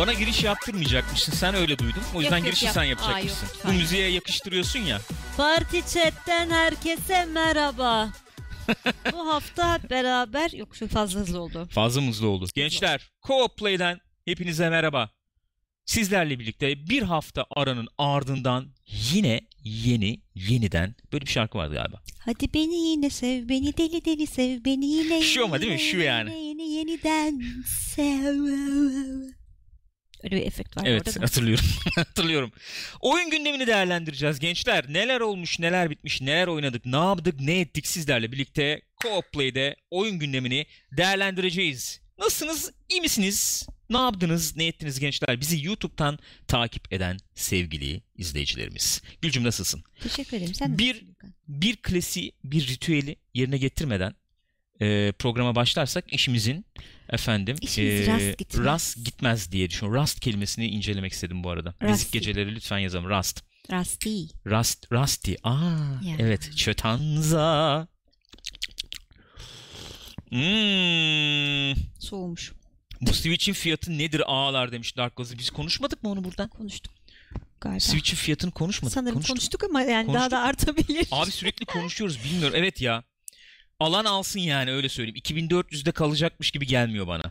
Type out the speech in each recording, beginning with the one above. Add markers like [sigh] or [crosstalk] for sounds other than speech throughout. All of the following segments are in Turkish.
Bana giriş yaptırmayacakmışsın. Sen öyle duydun. O yüzden Yok, girişi yap. sen Aa, yapacakmışsın. yok, Bu müziğe yakıştırıyorsun ya. Parti chatten herkese merhaba. Bu hafta beraber yok şu fazla hızlı oldu. Fazla mızlı oldu. Gençler, Co-op Play'den hepinize merhaba. Sizlerle birlikte bir hafta aranın ardından yine yeni, yeniden böyle bir şarkı vardı galiba. Hadi beni yine sev beni deli deli sev beni yine. Şu ama değil mi? Şu yani. Yine yeniden sev. Öyle bir efekt var Evet orada da. hatırlıyorum. [laughs] hatırlıyorum. Oyun gündemini değerlendireceğiz gençler. Neler olmuş, neler bitmiş, neler oynadık, ne yaptık, ne ettik sizlerle birlikte Co-op Play'de oyun gündemini değerlendireceğiz. Nasılsınız? İyi misiniz? Ne yaptınız, ne ettiniz gençler? Bizi YouTube'dan takip eden sevgili izleyicilerimiz. Gülcüm nasılsın? Teşekkür ederim. Sen Bir- nasılsın bir klasiği, bir ritüeli yerine getirmeden e, programa başlarsak işimizin efendim İşimiz e, rast gitmez. rast gitmez diye düşünüyorum. Rust kelimesini incelemek istedim bu arada. Rusty. geceleri lütfen yazalım. Rust. Rusty. Rust, Rusty. Aa, Ya. evet. Çötanza. Hmm. Soğumuş. Bu Switch'in fiyatı nedir ağalar demiş Dark Ghost. Biz konuşmadık mı onu buradan? Konuştuk galiba. Switch'in fiyatını konuşmadık. Sanırım Konuştuk. konuştuk ama yani daha Konuştuk. da artabilir. Abi sürekli konuşuyoruz bilmiyorum. Evet ya. Alan alsın yani öyle söyleyeyim. 2400'de kalacakmış gibi gelmiyor bana.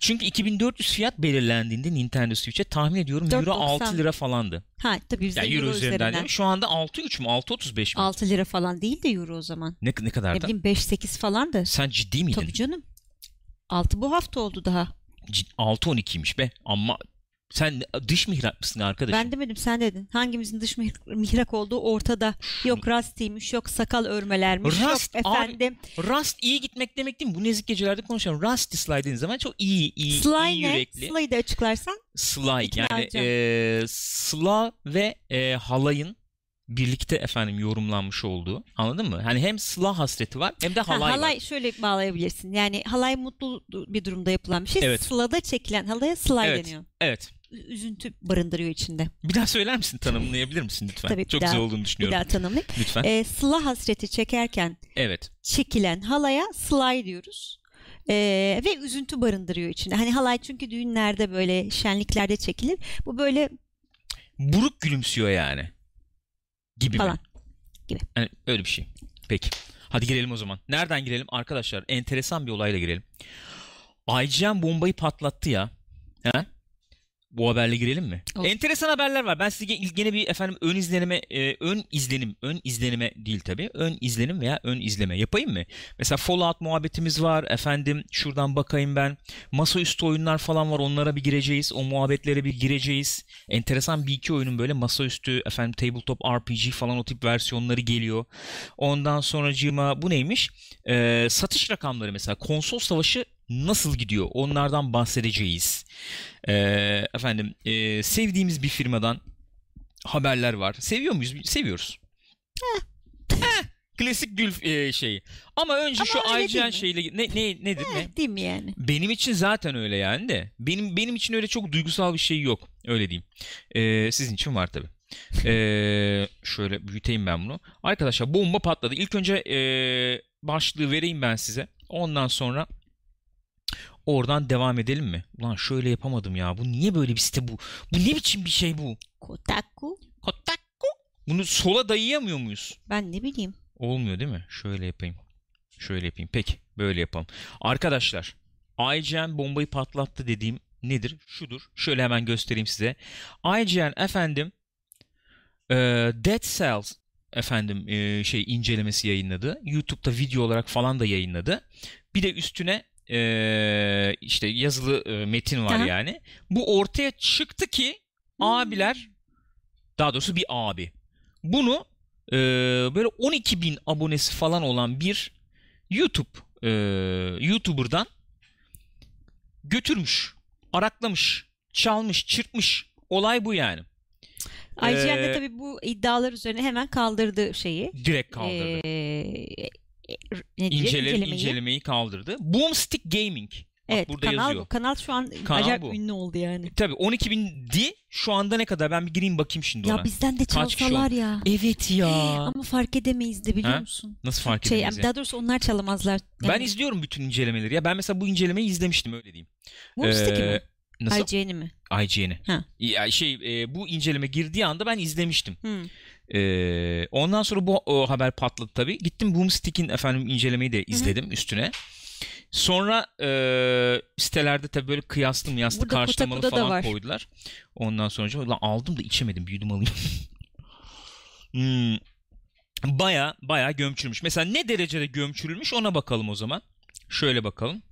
Çünkü 2400 fiyat belirlendiğinde Nintendo Switch'e tahmin ediyorum euro 4.90. 6 lira falandı. Ha tabii bizde Yani euro, euro üzerinden üzerinden. Şu anda 6.3 mü 6.35 mi? 6 lira falan değil de euro o zaman. Ne, ne kadar Ne da? bileyim 5-8 falan da. Sen ciddi miydin? Tabii canım. 6 bu hafta oldu daha. Cid- 6.12'ymiş be. Ama sen dış mihrak mısın arkadaşım? Ben demedim sen dedin. Hangimizin dış mih- mihrak olduğu ortada. Yok rastiymiş, yok sakal örmelermiş, Rast, yok abi. efendim. Rust iyi gitmek demek değil mi? Bu nezik gecelerde konuşalım. Rusty Sly dediğin zaman çok iyi, iyi, Sly iyi ne? yürekli. Sly'ı da açıklarsan. Sly yani e, Sıla ve e, halayın birlikte efendim yorumlanmış olduğu anladın mı? Hani hem Sıla hasreti var hem de Ha, halay, halay var. şöyle bağlayabilirsin. Yani halay mutlu bir durumda yapılan bir şey. Evet. Sıla'da çekilen halaya Sly Evet. deniyor. Evet. Üzüntü barındırıyor içinde. Bir daha söyler misin? Tanımlayabilir misin lütfen? Tabii, bir Çok daha- güzel olduğunu Bir düşünüyorum. daha tanımlayayım. Lütfen. Ee, Sıla hasreti çekerken evet. çekilen halaya Sly diyoruz. Ee, ve üzüntü barındırıyor içinde. Hani halay çünkü düğünlerde böyle şenliklerde çekilir. Bu böyle Buruk gülümsüyor yani. Gibi falan. mi? Yani öyle bir şey. Peki. Hadi girelim o zaman. Nereden girelim? Arkadaşlar enteresan bir olayla girelim. IGN bombayı patlattı ya. He? Bu haberle girelim mi? Olur. Enteresan haberler var. Ben size ge- gene bir efendim ön izlenime, e, ön izlenim, ön izlenime değil tabii. Ön izlenim veya ön izleme yapayım mı? Mesela Fallout muhabbetimiz var. Efendim şuradan bakayım ben. Masaüstü oyunlar falan var. Onlara bir gireceğiz. O muhabbetlere bir gireceğiz. Enteresan bir iki oyunun böyle masaüstü efendim tabletop RPG falan o tip versiyonları geliyor. Ondan sonracığıma bu neymiş? Ee, satış rakamları mesela konsol savaşı nasıl gidiyor? Onlardan bahsedeceğiz. Ee, efendim e, sevdiğimiz bir firmadan haberler var. Seviyor muyuz? Seviyoruz. Klasik gül e, şeyi. Ama önce Ama şu IGN şeyle ne ne nedir ne? Değil mi yani? Benim için zaten öyle yani de. Benim benim için öyle çok duygusal bir şey yok. Öyle diyeyim. Ee, sizin için var tabii. Ee, şöyle büyüteyim ben bunu. Arkadaşlar bomba patladı. İlk önce ee, başlığı vereyim ben size. Ondan sonra oradan devam edelim mi? Ulan şöyle yapamadım ya. Bu niye böyle bir site bu? Bu ne biçim bir şey bu? Kotaku. Kotaku. Bunu sola dayayamıyor muyuz? Ben ne bileyim. Olmuyor değil mi? Şöyle yapayım. Şöyle yapayım. Peki böyle yapalım. Arkadaşlar IGN bombayı patlattı dediğim nedir? Şudur. Şöyle hemen göstereyim size. IGN efendim e, Dead Cells efendim e, şey incelemesi yayınladı. YouTube'da video olarak falan da yayınladı. Bir de üstüne e, işte yazılı e, metin var Aha. yani. Bu ortaya çıktı ki abiler daha doğrusu bir abi bunu e, böyle 12 bin abonesi falan olan bir YouTube e, YouTuber'dan götürmüş, araklamış, çalmış, çırpmış. Olay bu yani. IGN de Ee, tabii bu iddialar üzerine hemen kaldırdı şeyi. Direkt kaldırdı. Ee, ne diyeceğiz? İncele, İncelemeyi. incelemeyi kaldırdı. Boomstick Gaming. Bak Evet burada kanal yazıyor. bu. Kanal şu an Kanal acayip bu. ünlü oldu yani. Tabii 12 bin di. Şu anda ne kadar? Ben bir gireyim bakayım şimdi ona. Ya bizden de çalsalar ya. Evet ya. Ama fark edemeyiz de biliyor Ha? musun? Nasıl fark Şey, edemeyiz ya? daha doğrusu onlar çalamazlar. Ben Yani, izliyorum bütün incelemeleri. Ya ben mesela bu incelemeyi izlemiştim öyle diyeyim. Boomstick'i Ee, mi? Nasıl? IGN'i mi? IGN'i. Ha. Ya şey e, bu inceleme girdiği anda ben izlemiştim. Hı. Ee, ondan sonra bu o haber patladı tabii. Gittim Boomstick'in efendim incelemeyi de izledim üstüne. Sonra e, sitelerde tabii böyle kıyaslı mıyaslı Burada karşılamalı Kotaku'da da falan koydular. Ondan sonra ulan aldım da içemedim. Büyüdüm alayım. [laughs] hmm. Baya baya gömçürmüş. Mesela ne derecede gömçürülmüş ona bakalım o zaman. Şöyle bakalım.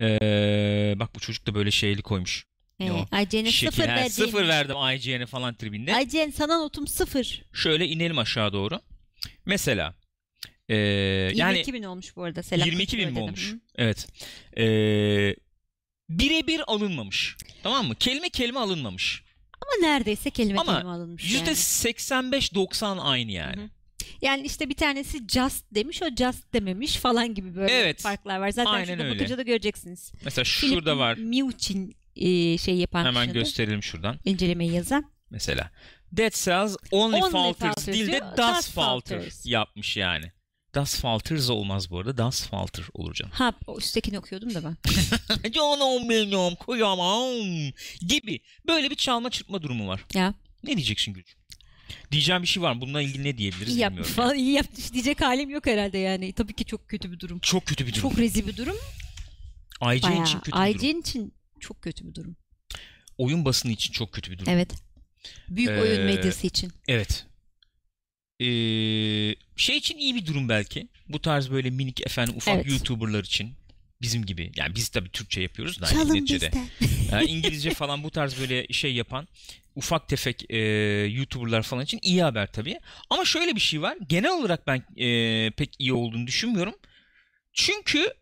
Ee, bak bu çocuk da böyle şeyli koymuş. Ee. IGN'e sıfır ha, verdim. sıfır verdim IGN'e falan tribinde. IGN sana notum sıfır. Şöyle inelim aşağı doğru. Mesela ee, 22 yani bin olmuş bu arada. Selam 22 bin mi olmuş? Hı. Evet. Ee, birebir alınmamış. Tamam mı? Kelime kelime alınmamış. Ama neredeyse kelime Ama kelime alınmış Yüzde yani. 85-90 aynı yani. Hı hı. Yani işte bir tanesi just demiş o just dememiş falan gibi böyle Evet. farklar var. Zaten Aynen şurada öyle. bakınca da göreceksiniz. Mesela Philip şurada var. Muchin e, şey yapan Hemen kişinin gösterelim şuradan. incelemeyi yazan. Mesela. Dead Cells Only, Only Falters falters değil de diyor, Das Das Falter falters. yapmış yani. Das Falters olmaz bu arada. Das Falter olur canım. Ha o üsttekini okuyordum da ben. [laughs] Canım benim kıyamam gibi. Böyle bir çalma çırpma durumu var. Ya Ne diyeceksin Gülcüm? Diyeceğim bir şey var mı? Bununla ilgili ne diyebiliriz iyi yapmış bilmiyorum. falan iyi yapmış [laughs] diyecek halim yok herhalde yani. Tabii ki çok kötü bir durum. Çok kötü bir durum. Çok rezil bir durum. IGN için kötü bir durum. IGN için çok kötü bir durum. Oyun basını için çok kötü bir durum. Evet. Büyük Ee, oyun medyası için. Evet. Ee, şey için iyi bir durum belki. Bu tarz böyle minik efendim ufak Evet. YouTuber'lar için. Bizim gibi. Yani biz tabii Türkçe yapıyoruz da. Çalın neticede. Yani [laughs] İngilizce falan bu tarz böyle şey yapan ufak tefek e, YouTuber'lar falan için iyi haber tabii. Ama şöyle bir şey var. Genel olarak ben e, pek iyi olduğunu düşünmüyorum. Çünkü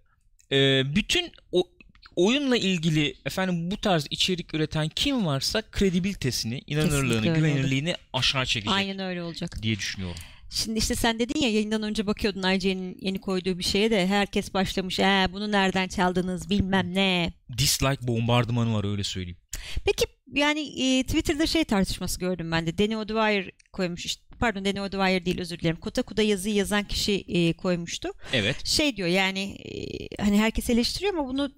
e, bütün o oyunla ilgili efendim bu tarz içerik üreten kim varsa kredibilitesini, inanırlığını, güvenirliğini aşağı çekecek Aynen öyle olacak. diye düşünüyorum. Şimdi işte sen dedin ya yayından önce bakıyordun IGN'in yeni koyduğu bir şeye de herkes başlamış. Ee, bunu nereden çaldınız bilmem ne. Dislike bombardımanı var öyle söyleyeyim. Peki yani e, Twitter'da şey tartışması gördüm ben de. Danny O'Dwyer koymuş. işte- pardon Danny O'Dwyer değil özür dilerim. Kotaku'da yazıyı yazan kişi e, koymuştu. Evet. Şey diyor yani e, hani herkes eleştiriyor ama bunu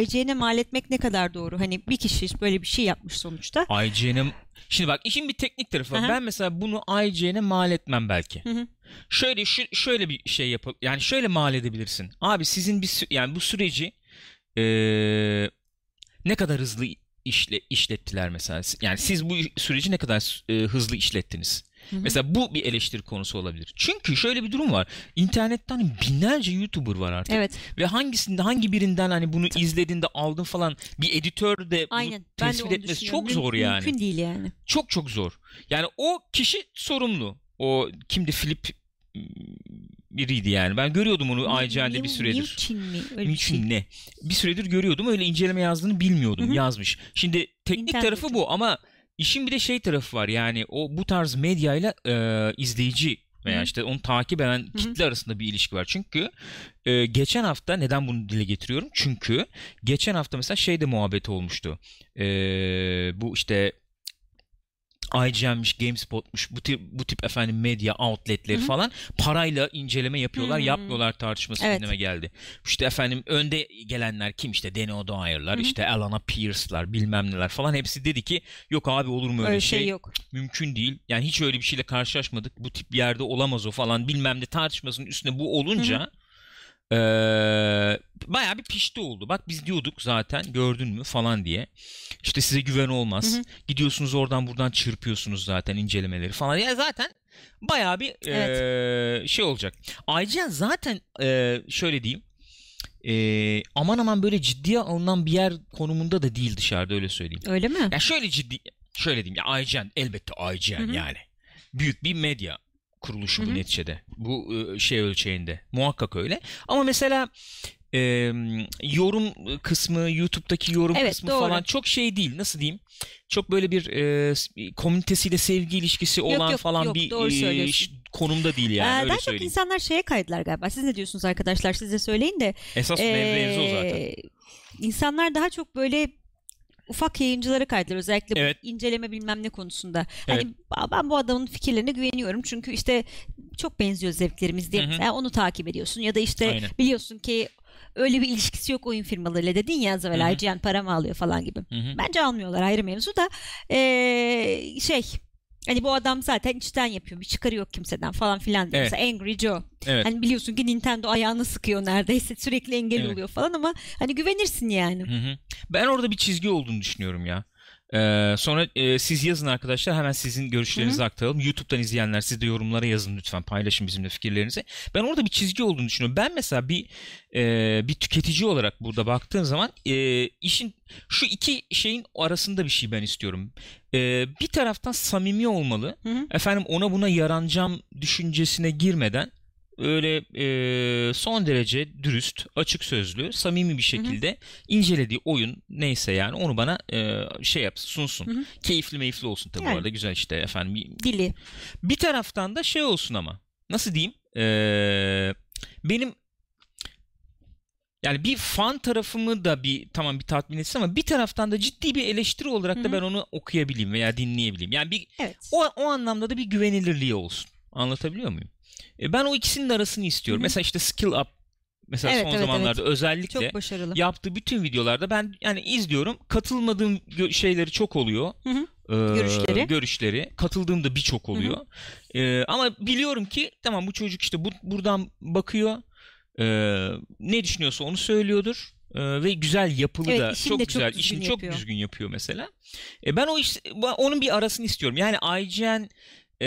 IGN'e mal etmek ne kadar doğru? Hani bir kişi böyle bir şey yapmış sonuçta. IGN'e Şimdi bak işin bir teknik tarafı var. Aha. Ben mesela bunu IGN'e mal etmem belki. Hı hı. Şöyle şu, şöyle bir şey yap yani şöyle mal edebilirsin. Abi sizin bir yani bu süreci eee, ne kadar hızlı işle işlettiler mesela. Yani siz bu süreci ne kadar e, hızlı işlettiniz? Hı hı. Mesela bu bir eleştiri konusu olabilir. Çünkü şöyle bir durum var. İnternette hani binlerce YouTuber var artık. Evet. Ve hangisinde hangi birinden hani bunu izlediğinde aldın falan bir editör de bunu Aynen. Ben de tespit onu etmesi düşünüyorum. çok zor Müm- yani. Mümkün değil yani. Çok çok zor. Yani o kişi sorumlu. O kimdi Philip m, biriydi yani. Ben görüyordum onu IGN'de bir süredir. Mewchin mi? Öyle bir şey. Niçin ne? Bir süredir görüyordum. Öyle inceleme yazdığını bilmiyordum. Hı hı. Yazmış. Şimdi teknik İnternet tarafı bu ama işin bir de şey tarafı var. Yani o bu tarz medyayla e, izleyici veya işte onu takip eden hı. kitle arasında bir ilişki var. Çünkü e, geçen hafta neden bunu dile getiriyorum? Çünkü geçen hafta mesela şeyde muhabbeti olmuştu. E, bu işte IGN'miş, GameSpot'muş bu tip, bu tip efendim medya outletleri Hı hı. falan parayla inceleme yapıyorlar, Hı hı. yapmıyorlar tartışması Evet. gündeme geldi. İşte efendim önde gelenler kim işte Danny O'Dwyer'lar, işte Alana Pierce'lar, bilmem neler falan hepsi dedi ki yok abi olur mu öyle, Öyle şey? şey yok. Mümkün değil. Yani hiç öyle bir şeyle karşılaşmadık. Bu tip bir yerde olamaz o falan bilmem ne tartışmasının üstüne bu olunca eee bayağı bir pişti oldu. Bak biz diyorduk zaten gördün mü falan diye. İşte size güven olmaz. Hı hı. Gidiyorsunuz oradan buradan çırpıyorsunuz zaten incelemeleri falan. Ya zaten bayağı bir eee, şey olacak. Ayrıca zaten eee, şöyle diyeyim. eee, aman aman böyle ciddiye alınan bir yer konumunda da değil dışarıda öyle söyleyeyim. Öyle mi? Ya şöyle ciddi şöyle diyeyim ya IGN elbette IGN Hı hı. yani. Büyük bir medya kuruluşu Hı bu neticede. Bu e, şey ölçeğinde. Muhakkak öyle. Ama mesela e, yorum kısmı, YouTube'daki yorum Evet, kısmı doğru. falan çok şey değil. Nasıl diyeyim? Çok böyle bir e, komünitesiyle sevgi ilişkisi olan yok, falan yok, bir e, konumda değil yani Ee, öyle daha çok söyleyeyim. insanlar şeye kaydılar galiba. Siz ne diyorsunuz arkadaşlar? Siz de söyleyin de. Esas mevzu o zaten. Ee, İnsanlar daha çok böyle ufak yayıncılara kaydılar özellikle bu Evet. inceleme bilmem ne konusunda. Evet. Hani ben bu adamın fikirlerine güveniyorum çünkü işte çok benziyor zevklerimiz diye Hı hı. mesela onu takip ediyorsun ya da işte Aynen. biliyorsun ki öyle bir ilişkisi yok oyun firmalarıyla dedin ya az evvel. IGN para mı alıyor falan gibi. Hı hı. Bence almıyorlar ayrı mevzu da Ee, şey hani bu adam zaten içten yapıyor bir çıkarı yok kimseden falan filan diyor. Evet. Mesela Angry Joe. Evet. Hani biliyorsun ki Nintendo ayağını sıkıyor neredeyse sürekli engel Evet. oluyor falan ama hani güvenirsin yani. Hı hı. Ben orada bir çizgi olduğunu düşünüyorum ya. Ee, sonra e, siz yazın arkadaşlar hemen sizin görüşlerinizi aktaralım. YouTube'dan izleyenler siz de yorumlara yazın lütfen paylaşın bizimle fikirlerinizi. Ben orada bir çizgi olduğunu düşünüyorum. Ben mesela bir e, bir tüketici olarak burada baktığım zaman e, işin şu iki şeyin arasında bir şey ben istiyorum. E, bir taraftan samimi olmalı. Hı hı. Efendim ona buna yaranacağım düşüncesine girmeden öyle e, son derece dürüst, açık sözlü, samimi bir şekilde incelediği oyun neyse yani onu bana e, şey yapsın, sunsun. Hı hı. Keyifli meyifli olsun tabii Yani. bu arada güzel işte efendim. Dili. Bir taraftan da şey olsun ama nasıl diyeyim? E, benim yani bir fan tarafımı da bir tamam bir tatmin etsin ama bir taraftan da ciddi bir eleştiri olarak Hı da hı. ben onu okuyabileyim veya dinleyebileyim. Yani bir Evet. o, o anlamda da bir güvenilirliği olsun. Anlatabiliyor muyum? E, ben o ikisinin arasını istiyorum. Hı hı. Mesela işte Skill Up mesela Evet, son evet, zamanlarda özellikle Çok başarılı. yaptığı bütün videolarda ben yani izliyorum. Katılmadığım gö- şeyleri çok oluyor. Hı hı. Ee, Görüşleri. görüşleri. Katıldığım da birçok oluyor. Ee, ama biliyorum ki tamam bu çocuk işte bu, buradan bakıyor. Ee, ne düşünüyorsa onu söylüyordur. Ee, ve güzel yapılı Evet, da çok de çok güzel işini yapıyor. çok düzgün yapıyor mesela. E ben o iş onun bir arasını istiyorum. Yani IGN e,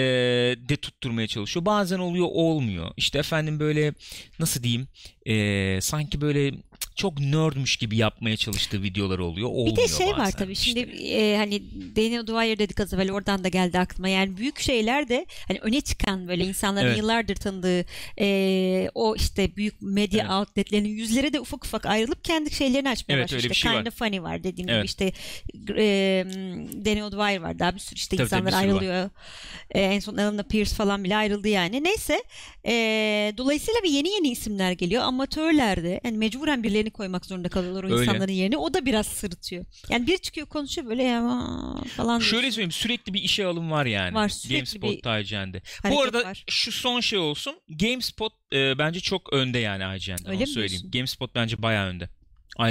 de tutturmaya çalışıyor. Bazen oluyor olmuyor. İşte efendim böyle nasıl diyeyim e, sanki böyle çok nerdmiş gibi yapmaya çalıştığı videolar oluyor. Bir Olmuyor de şey var tabii şimdi e, hani Daniel Dwyer dedik az evvel oradan da geldi aklıma yani büyük şeyler de hani öne çıkan böyle insanların Evet. yıllardır tanıdığı e, o işte büyük medya Evet. outletlerinin yüzleri de ufak ufak ayrılıp kendi şeylerini açmaya Evet, başlıyor. öyle bir İşte şey Kind of Funny var dediğim Evet. gibi işte e, Daniel Dwyer var daha bir sürü işte Tabii, tabii, insanlar bir var. ayrılıyor. E, en son Alan Pierce falan bile ayrıldı yani. Neyse e, dolayısıyla bir yeni yeni isimler geliyor. Amatörler de yani mecburen birilerini koymak zorunda kalıyorlar o Öyle. insanların yerine. O da biraz sırıtıyor. Yani bir çıkıyor konuşuyor böyle ya falan. Şöyle diyorsun. söyleyeyim sürekli bir işe alım var yani. Var, sürekli GameSpot bir IGN'de. Bu arada var. şu son şey olsun. GameSpot e, bence çok önde yani IGN'den. Öyle mi söyleyeyim. diyorsun? GameSpot bence bayağı önde.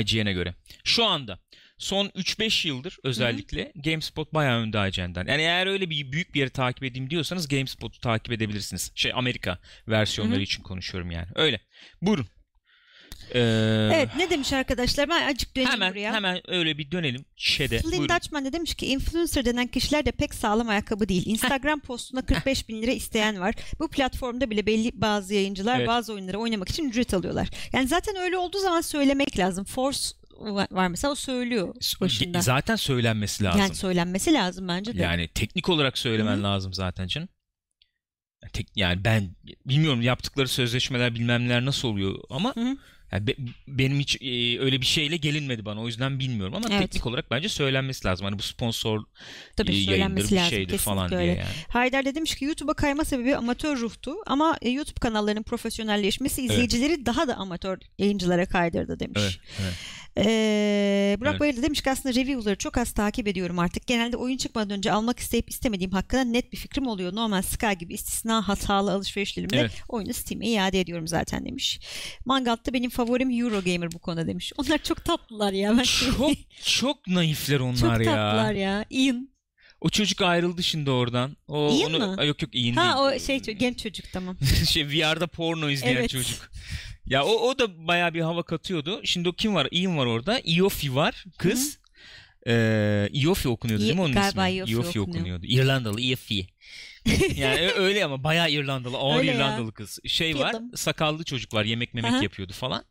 IGN'e göre. Şu anda son 3-5 yıldır özellikle GameSpot bayağı önde IGN'den. Yani eğer öyle bir büyük bir yeri takip edeyim diyorsanız GameSpot'u takip edebilirsiniz. Şey Amerika versiyonları Hı hı. için konuşuyorum yani. Öyle. Buyurun. Ee, Evet ne demiş arkadaşlar ben acık döneyim Hemen buraya. hemen öyle bir dönelim. Şeyde. Flynn Buyurun. Dutchman de demiş ki influencer denen kişiler de pek sağlam ayakkabı değil. Instagram postuna 45 bin lira isteyen var. Bu platformda bile belli bazı yayıncılar Evet. bazı oyunları oynamak için ücret alıyorlar. Yani zaten öyle olduğu zaman söylemek lazım. Force var mesela o söylüyor başında. Zaten söylenmesi lazım. Yani söylenmesi lazım bence de. Yani teknik olarak söylemen Hı lazım zaten canım. Yani, tek, yani ben bilmiyorum yaptıkları sözleşmeler bilmem neler nasıl oluyor ama Hı hı. Yani be- benim hiç e, öyle bir şeyle gelinmedi bana o yüzden bilmiyorum ama Evet. teknik olarak bence söylenmesi lazım. Hani bu sponsor Tabii e, yayındır bir lazım. şeydir Kesinlikle falan öyle. diye yani. Haydar da demiş ki YouTube'a kayma sebebi amatör ruhtu ama e, YouTube kanallarının profesyonelleşmesi izleyicileri daha da amatör yayıncılara kaydırdı demiş. Evet, evet. Ee, Burak Evet. Bayır da demiş ki aslında review'ları çok az takip ediyorum artık. Genelde oyun çıkmadan önce almak isteyip istemediğim hakkında net bir fikrim oluyor. Normal Sky gibi istisna hatalı alışverişlerimle Evet. oyunu Steam'e iade ediyorum zaten demiş. Mangalt'ta benim favorim Eurogamer bu konuda demiş. [laughs] Onlar çok tatlılar ya. Ben Çok [laughs] çok naifler onlar çok ya. tatlılar ya. Ian. O çocuk ayrıldı şimdi oradan. O Ian onu mı? Ay, yok yok Ha değil. o şey genç çocuk tamam. [laughs] şey VR'da porno izleyen Evet. çocuk. Ya o, o da bayağı bir hava katıyordu. Şimdi o kim var? Ian var orada. Iofi var. Kız. Ee, Iofi okunuyordu değil mi onun Galiba ismi? Iofi okunuyor. okunuyordu. İrlandalı Iofi. [laughs] yani öyle ama bayağı İrlandalı. Ağır Öyle ya. İrlandalı kız. Şey Bir var. Sakallı çocuk var. Yemek memek Aha. yapıyordu falan.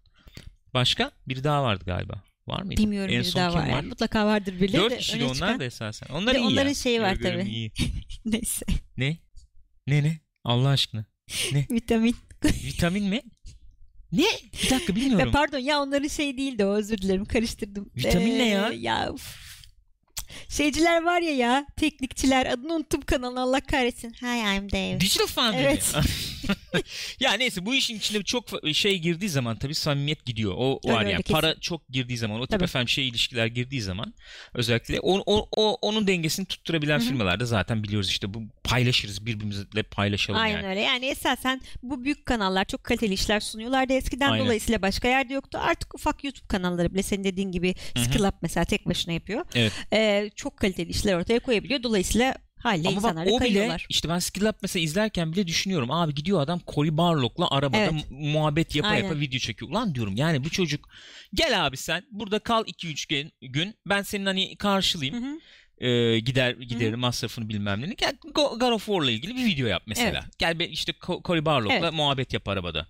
Başka? Biri daha vardı galiba. Var mıydı? Bilmiyorum en biri daha var. Yani mutlaka vardır birileri Dört kişi onlar çıkan. da esasen. Onlar de iyi onların ya. şeyi var tabii. [laughs] Neyse. Ne? Ne ne? Allah aşkına. Vitamin. Vitamin mi? [laughs] Ne? Bir dakika bilmiyorum. pardon ya onların şey değildi o özür dilerim karıştırdım. Vitamin ne ya? Ya uf. Şeyciler var ya ya teknikçiler adını unuttum kanalın Allah kahretsin. Hi I'm Dave. Digital Foundry Evet. [laughs] [laughs] ya neyse bu işin içine çok şey girdiği zaman tabii samimiyet gidiyor. O Öyle var yani kesin. para çok girdiği zaman o tip Tabii. efendim şey ilişkiler girdiği zaman özellikle o, o, o- onun dengesini tutturabilen Hı hı. firmalarda zaten biliyoruz işte bu paylaşırız birbirimizle paylaşalım Aynen yani. öyle. Yani esasen bu büyük kanallar çok kaliteli işler sunuyorlardı eskiden Aynen. dolayısıyla başka yerde yoktu. Artık ufak YouTube kanalları bile senin dediğin gibi. Skill Up mesela tek başına yapıyor. Evet. Ee, çok kaliteli işler ortaya koyabiliyor. Dolayısıyla haliyle Ama bak o bile işte ben Skill Up mesela izlerken bile düşünüyorum. Abi gidiyor adam Cory Barlog'la arabada Evet. mu- muhabbet yapa Aynen. yapa video çekiyor. Ulan diyorum yani bu çocuk gel abi sen burada kal 2-3 gün, gün ben senin hani karşılayayım. Hı hı. Ee, gider giderim masrafını bilmem ne. Gel Go- God of War'la ilgili bir video yap mesela. Gel be işte Co- Cory Barlog'la Evet. muhabbet yap arabada.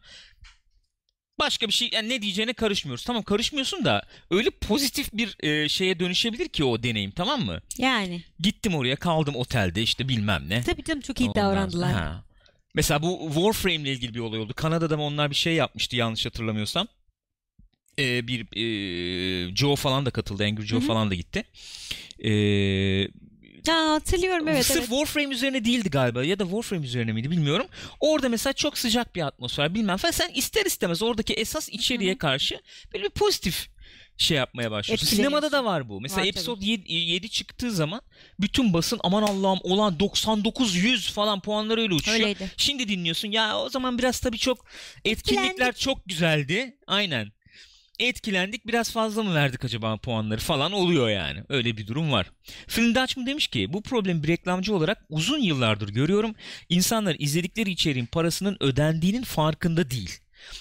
Başka bir şey yani ne diyeceğine karışmıyoruz. Tamam karışmıyorsun da öyle pozitif bir e, şeye dönüşebilir ki o deneyim tamam mı? Yani. Gittim oraya kaldım otelde işte bilmem ne. Tabii canım çok iyi Ondan davrandılar. Ha. Mesela bu Warframe ile ilgili bir olay oldu. Kanada'da mı onlar bir şey yapmıştı yanlış hatırlamıyorsam. Ee, bir e, Joe falan da katıldı. Angry Joe Hı hı. falan da gitti. Ee, Ha, hatırlıyorum evet Sırf evet. Warframe üzerine değildi galiba ya da Warframe üzerine miydi bilmiyorum. Orada mesela çok sıcak bir atmosfer bilmem falan. Sen ister istemez oradaki esas içeriğe Hı hı. karşı böyle bir pozitif şey yapmaya başlıyorsun. Sinemada da var bu. Mesela Var episode 7, 7 çıktığı zaman bütün basın aman Allah'ım olan 99 100 falan puanlar öyle uçuşuyor. Öyleydi. Şimdi dinliyorsun ya o zaman biraz tabii çok etkinlikler Etkilendik. çok güzeldi. Aynen. Etkilendik biraz fazla mı verdik acaba puanları falan oluyor yani. Öyle bir durum var. Film Dutchman demiş ki bu problemi bir reklamcı olarak uzun yıllardır görüyorum. İnsanlar izledikleri içeriğin parasının ödendiğinin farkında değil.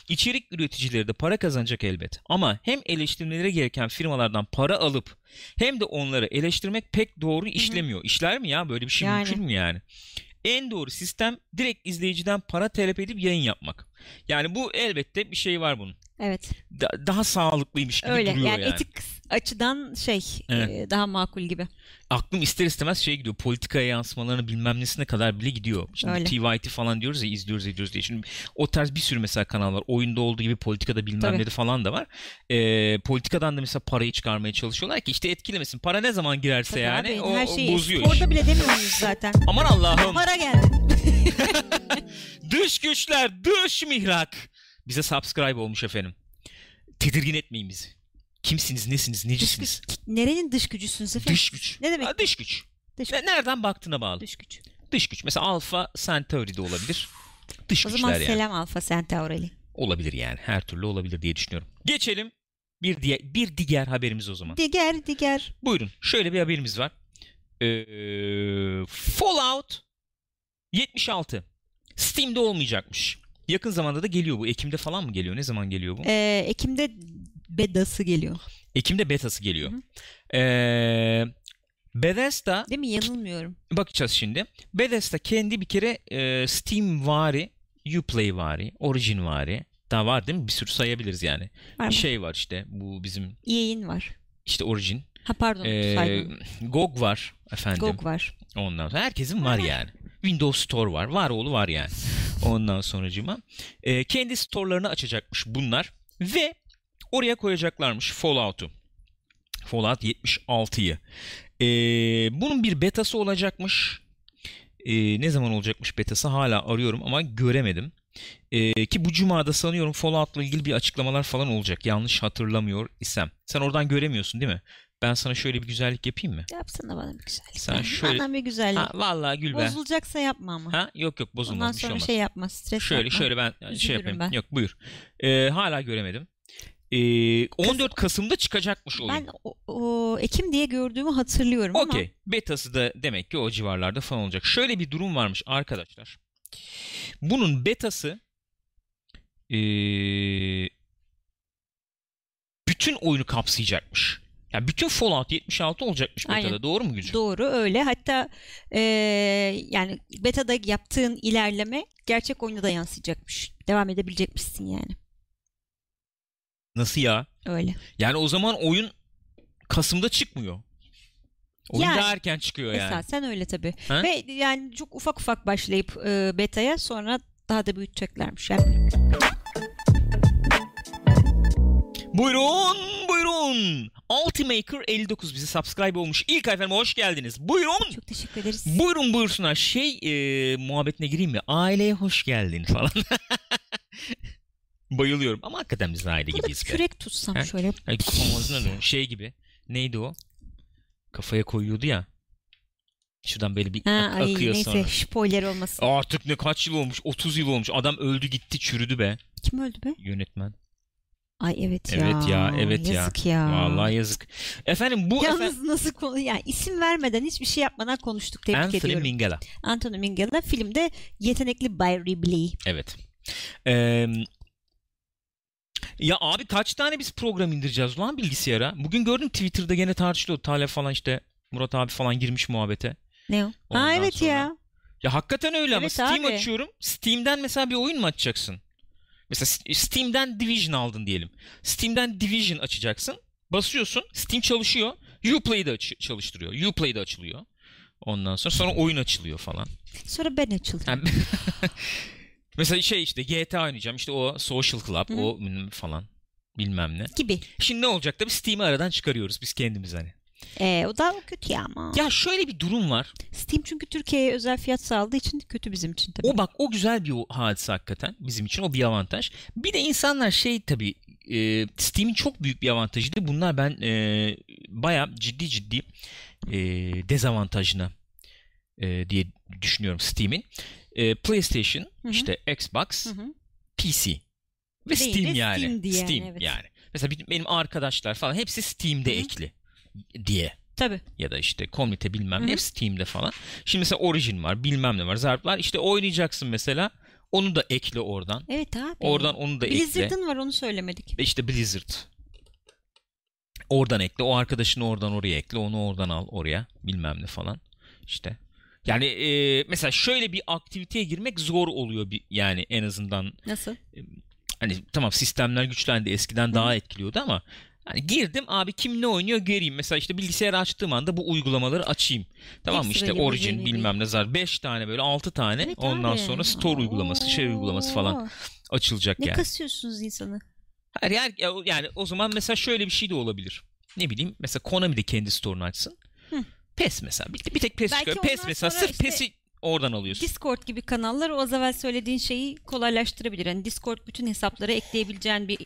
İçerik üreticileri de para kazanacak elbet. Ama hem eleştirmelere gereken firmalardan para alıp hem de onları eleştirmek pek doğru işlemiyor. İşler mi ya? Böyle bir şey Yani. mümkün mü yani? En doğru sistem direkt izleyiciden para talep edip yayın yapmak. Yani bu elbette bir şey var bunun. Evet. Da- daha sağlıklıymış gibi Öyle. duruyor Yani, yani. etik açıdan şey Evet. e, daha makul gibi. Aklım ister istemez şey gidiyor. Politikaya yansımalarını bilmem nesine kadar bile gidiyor. Şimdi Öyle. TYT falan diyoruz ya izliyoruz ediyoruz diye. Şimdi o tarz bir sürü mesela kanal var. Oyunda olduğu gibi politikada bilmem Tabii. ne de falan da var. Ee, politikadan da mesela parayı çıkarmaya çalışıyorlar ki işte etkilemesin. Para ne zaman girerse Tabii yani abi, o, her şeyi bozuyor işi. bile demiyor muyuz zaten? Aman Allah'ım. Para geldi. [laughs] Dış güçler, dış mihrak. Bize subscribe olmuş efendim. Tedirgin etmeyin bizi. Kimsiniz, nesiniz, Dış necisiniz? güç. Nerenin dış gücüsünüz efendim? Dış güç. Ne demek? Ha, dış güç. Dış Ne- Nereden baktığına bağlı. Dış güç. Dış güç. Mesela Alpha Centauri de olabilir. Dış O güçler zaman yani. selam Alfa Centauri. Olabilir yani. Her türlü olabilir diye düşünüyorum. Geçelim. Bir diğer, bir diğer haberimiz o zaman. Diğer diğer. Buyurun. Şöyle bir haberimiz var. Ee, Fallout 76. Steam'de olmayacakmış. Yakın zamanda da geliyor bu. Ekim'de falan mı geliyor? Ne zaman geliyor bu? Ee, Ekim'de bedası geliyor. Ekim'de betası geliyor. Hı Ee, Bethesda Değil mi? Yanılmıyorum. bakacağız şimdi. Bethesda kendi bir kere e, Steam vari, Uplay vari, Origin vari. Daha var değil mi? Bir sürü sayabiliriz yani. Var mı? Şey var işte bu bizim EA'in var. işte Origin. Ha pardon. Ee, saydım. GOG var efendim. GOG var. Ondan sonra herkesin var yani. Windows Store var. Var oğlu var yani. Ondan sonracıma. Ee, kendi storelarını açacakmış bunlar. Ve oraya koyacaklarmış Fallout'u. Fallout 76'yı. Ee, bunun bir betası olacakmış. Ee, ne zaman olacakmış betası hala arıyorum ama göremedim. Ee, ki bu cumada sanıyorum Fallout'la ilgili bir açıklamalar falan olacak. Yanlış hatırlamıyor isem. Sen oradan göremiyorsun değil mi? Ben sana şöyle bir güzellik yapayım mı? Yapsana bana bir güzellik. Sen şöyle- Bana bir güzellik. Ha, vallahi gül be. Bozulacaksa yapma ama. Ha yok yok bozulmaz Ondan bir şey sonra olmaz. şey yapma. Stres şöyle yapma. şöyle ben şey Üzülürüm yapayım. ben. Yok buyur. Ee, hala göremedim. Ee, 14 Kasım'da çıkacakmış oyun. Ben o, o Ekim diye gördüğümü hatırlıyorum ama. Okey. Betası da demek ki o civarlarda falan olacak. Şöyle bir durum varmış arkadaşlar. Bunun betası ee, bütün oyunu kapsayacakmış. Yani bütün Fallout 76 olacakmış betada. Aynen. Doğru mu Gülcüm? Doğru öyle. Hatta e, yani beta'da yaptığın ilerleme gerçek oyuna da yansıyacakmış. Devam edebilecekmişsin yani. Nasıl ya? Öyle. Yani o zaman oyun Kasım'da çıkmıyor. Oyun Yani, daha erken çıkıyor yani. Esasen öyle tabii. Ha? Ve yani çok ufak ufak başlayıp e, beta'ya sonra daha da büyüteceklermiş. Yani Buyurun, buyurun. Ultimaker 59 bize subscribe olmuş. İlk efendim hoş geldiniz. Buyurun. Çok teşekkür ederiz. Buyurun buyursunlar. Şey e, muhabbetine gireyim mi? Aileye hoş geldin falan. [laughs] Bayılıyorum ama hakikaten biz aile Burada gibiyiz. be. kürek tutsam He? şöyle. Önü. Şey gibi. Neydi o? Kafaya koyuyordu ya. Şuradan böyle bir Ha, ak- ay, akıyor neyse sonra. spoiler olmasın. Artık ne kaç yıl olmuş? 30 yıl olmuş. Adam öldü gitti çürüdü be Kim öldü be? yönetmen. Ay evet ya. Evet ya, evet ya. Yazık ya. Vallahi yazık. Efendim bu Yalnız efendim, nasıl konu yani isim vermeden hiçbir şey yapmadan konuştuk tebrik Anthony ediyorum. Minghella. Anthony Minghella filmde yetenekli Bay Ripley. Evet. Ee, ya abi kaç tane biz program indireceğiz lan bilgisayara? Bugün gördüm Twitter'da gene tartışılıyor. Talep falan işte Murat abi falan girmiş muhabbete. Ne o? Ondan ha evet sonra- ya. Ya hakikaten öyle ama Evet Steam abi. açıyorum. Steam'den mesela bir oyun mu açacaksın? Mesela Steam'den Division aldın diyelim. Steam'den Division açacaksın. Basıyorsun. Steam çalışıyor. Uplay'de aç- çalıştırıyor. Uplay'de açılıyor. Ondan sonra sonra oyun açılıyor falan. Sonra ben. Yani- [laughs] mesela şey işte GTA oynayacağım. İşte o Social Club, Hı o falan bilmem ne. Gibi. Şimdi ne olacak tabii Steam'i aradan çıkarıyoruz biz kendimiz hani. Ee, o da kötü ya ama. Ya şöyle bir durum var. Steam çünkü Türkiye'ye özel fiyat sağladığı için kötü bizim için tabii. O bak o güzel bir hadise hakikaten bizim için o bir avantaj. Bir de insanlar şey tabii e, Steam'in çok büyük bir avantajıydı. Bunlar ben e, bayağı ciddi ciddi e, dezavantajına e, diye düşünüyorum Steam'in. E, PlayStation, hı. işte Xbox, Hı hı. PC ve Değil Steam yani. Steam diye yani, Steam evet. yani. Mesela benim arkadaşlar falan hepsi Steam'de Hı hı. ekli diye Tabii. ya da işte komite bilmem Hı ne hı. hep Steam'de falan. Şimdi mesela Origin var bilmem ne var Zarp var işte oynayacaksın mesela onu da ekle oradan. Evet abi. Oradan onu da ekle. Blizzard'ın var onu söylemedik. İşte Blizzard. Oradan ekle. O arkadaşını oradan oraya ekle. Onu oradan al oraya. Bilmem ne falan. İşte. Yani e, mesela şöyle bir aktiviteye girmek zor oluyor bir, yani en azından Nasıl? hani tamam sistemler güçlendi eskiden daha etkiliyordu ama hani girdim abi kim ne oynuyor göreyim. Mesela işte bilgisayarı açtığım anda bu uygulamaları açayım. Tamam mı işte Origin bilmem ne zar 5 tane böyle 6 tane Evet ondan abi. sonra store uygulaması şey uygulaması falan Oo, açılacak Ne yani. kasıyorsunuz insanı? Hayır, yani, yani o zaman mesela şöyle bir şey de olabilir. Ne bileyim mesela Konami de kendi store'unu açsın. Hı. PES mesela. Bir, bir tek PES Belki çıkıyor. PES mesela sırf işte- PES'i oradan alıyorsun. Discord gibi kanallar o az evvel söylediğin şeyi kolaylaştırabilir. Yani Discord bütün hesapları ekleyebileceğin bir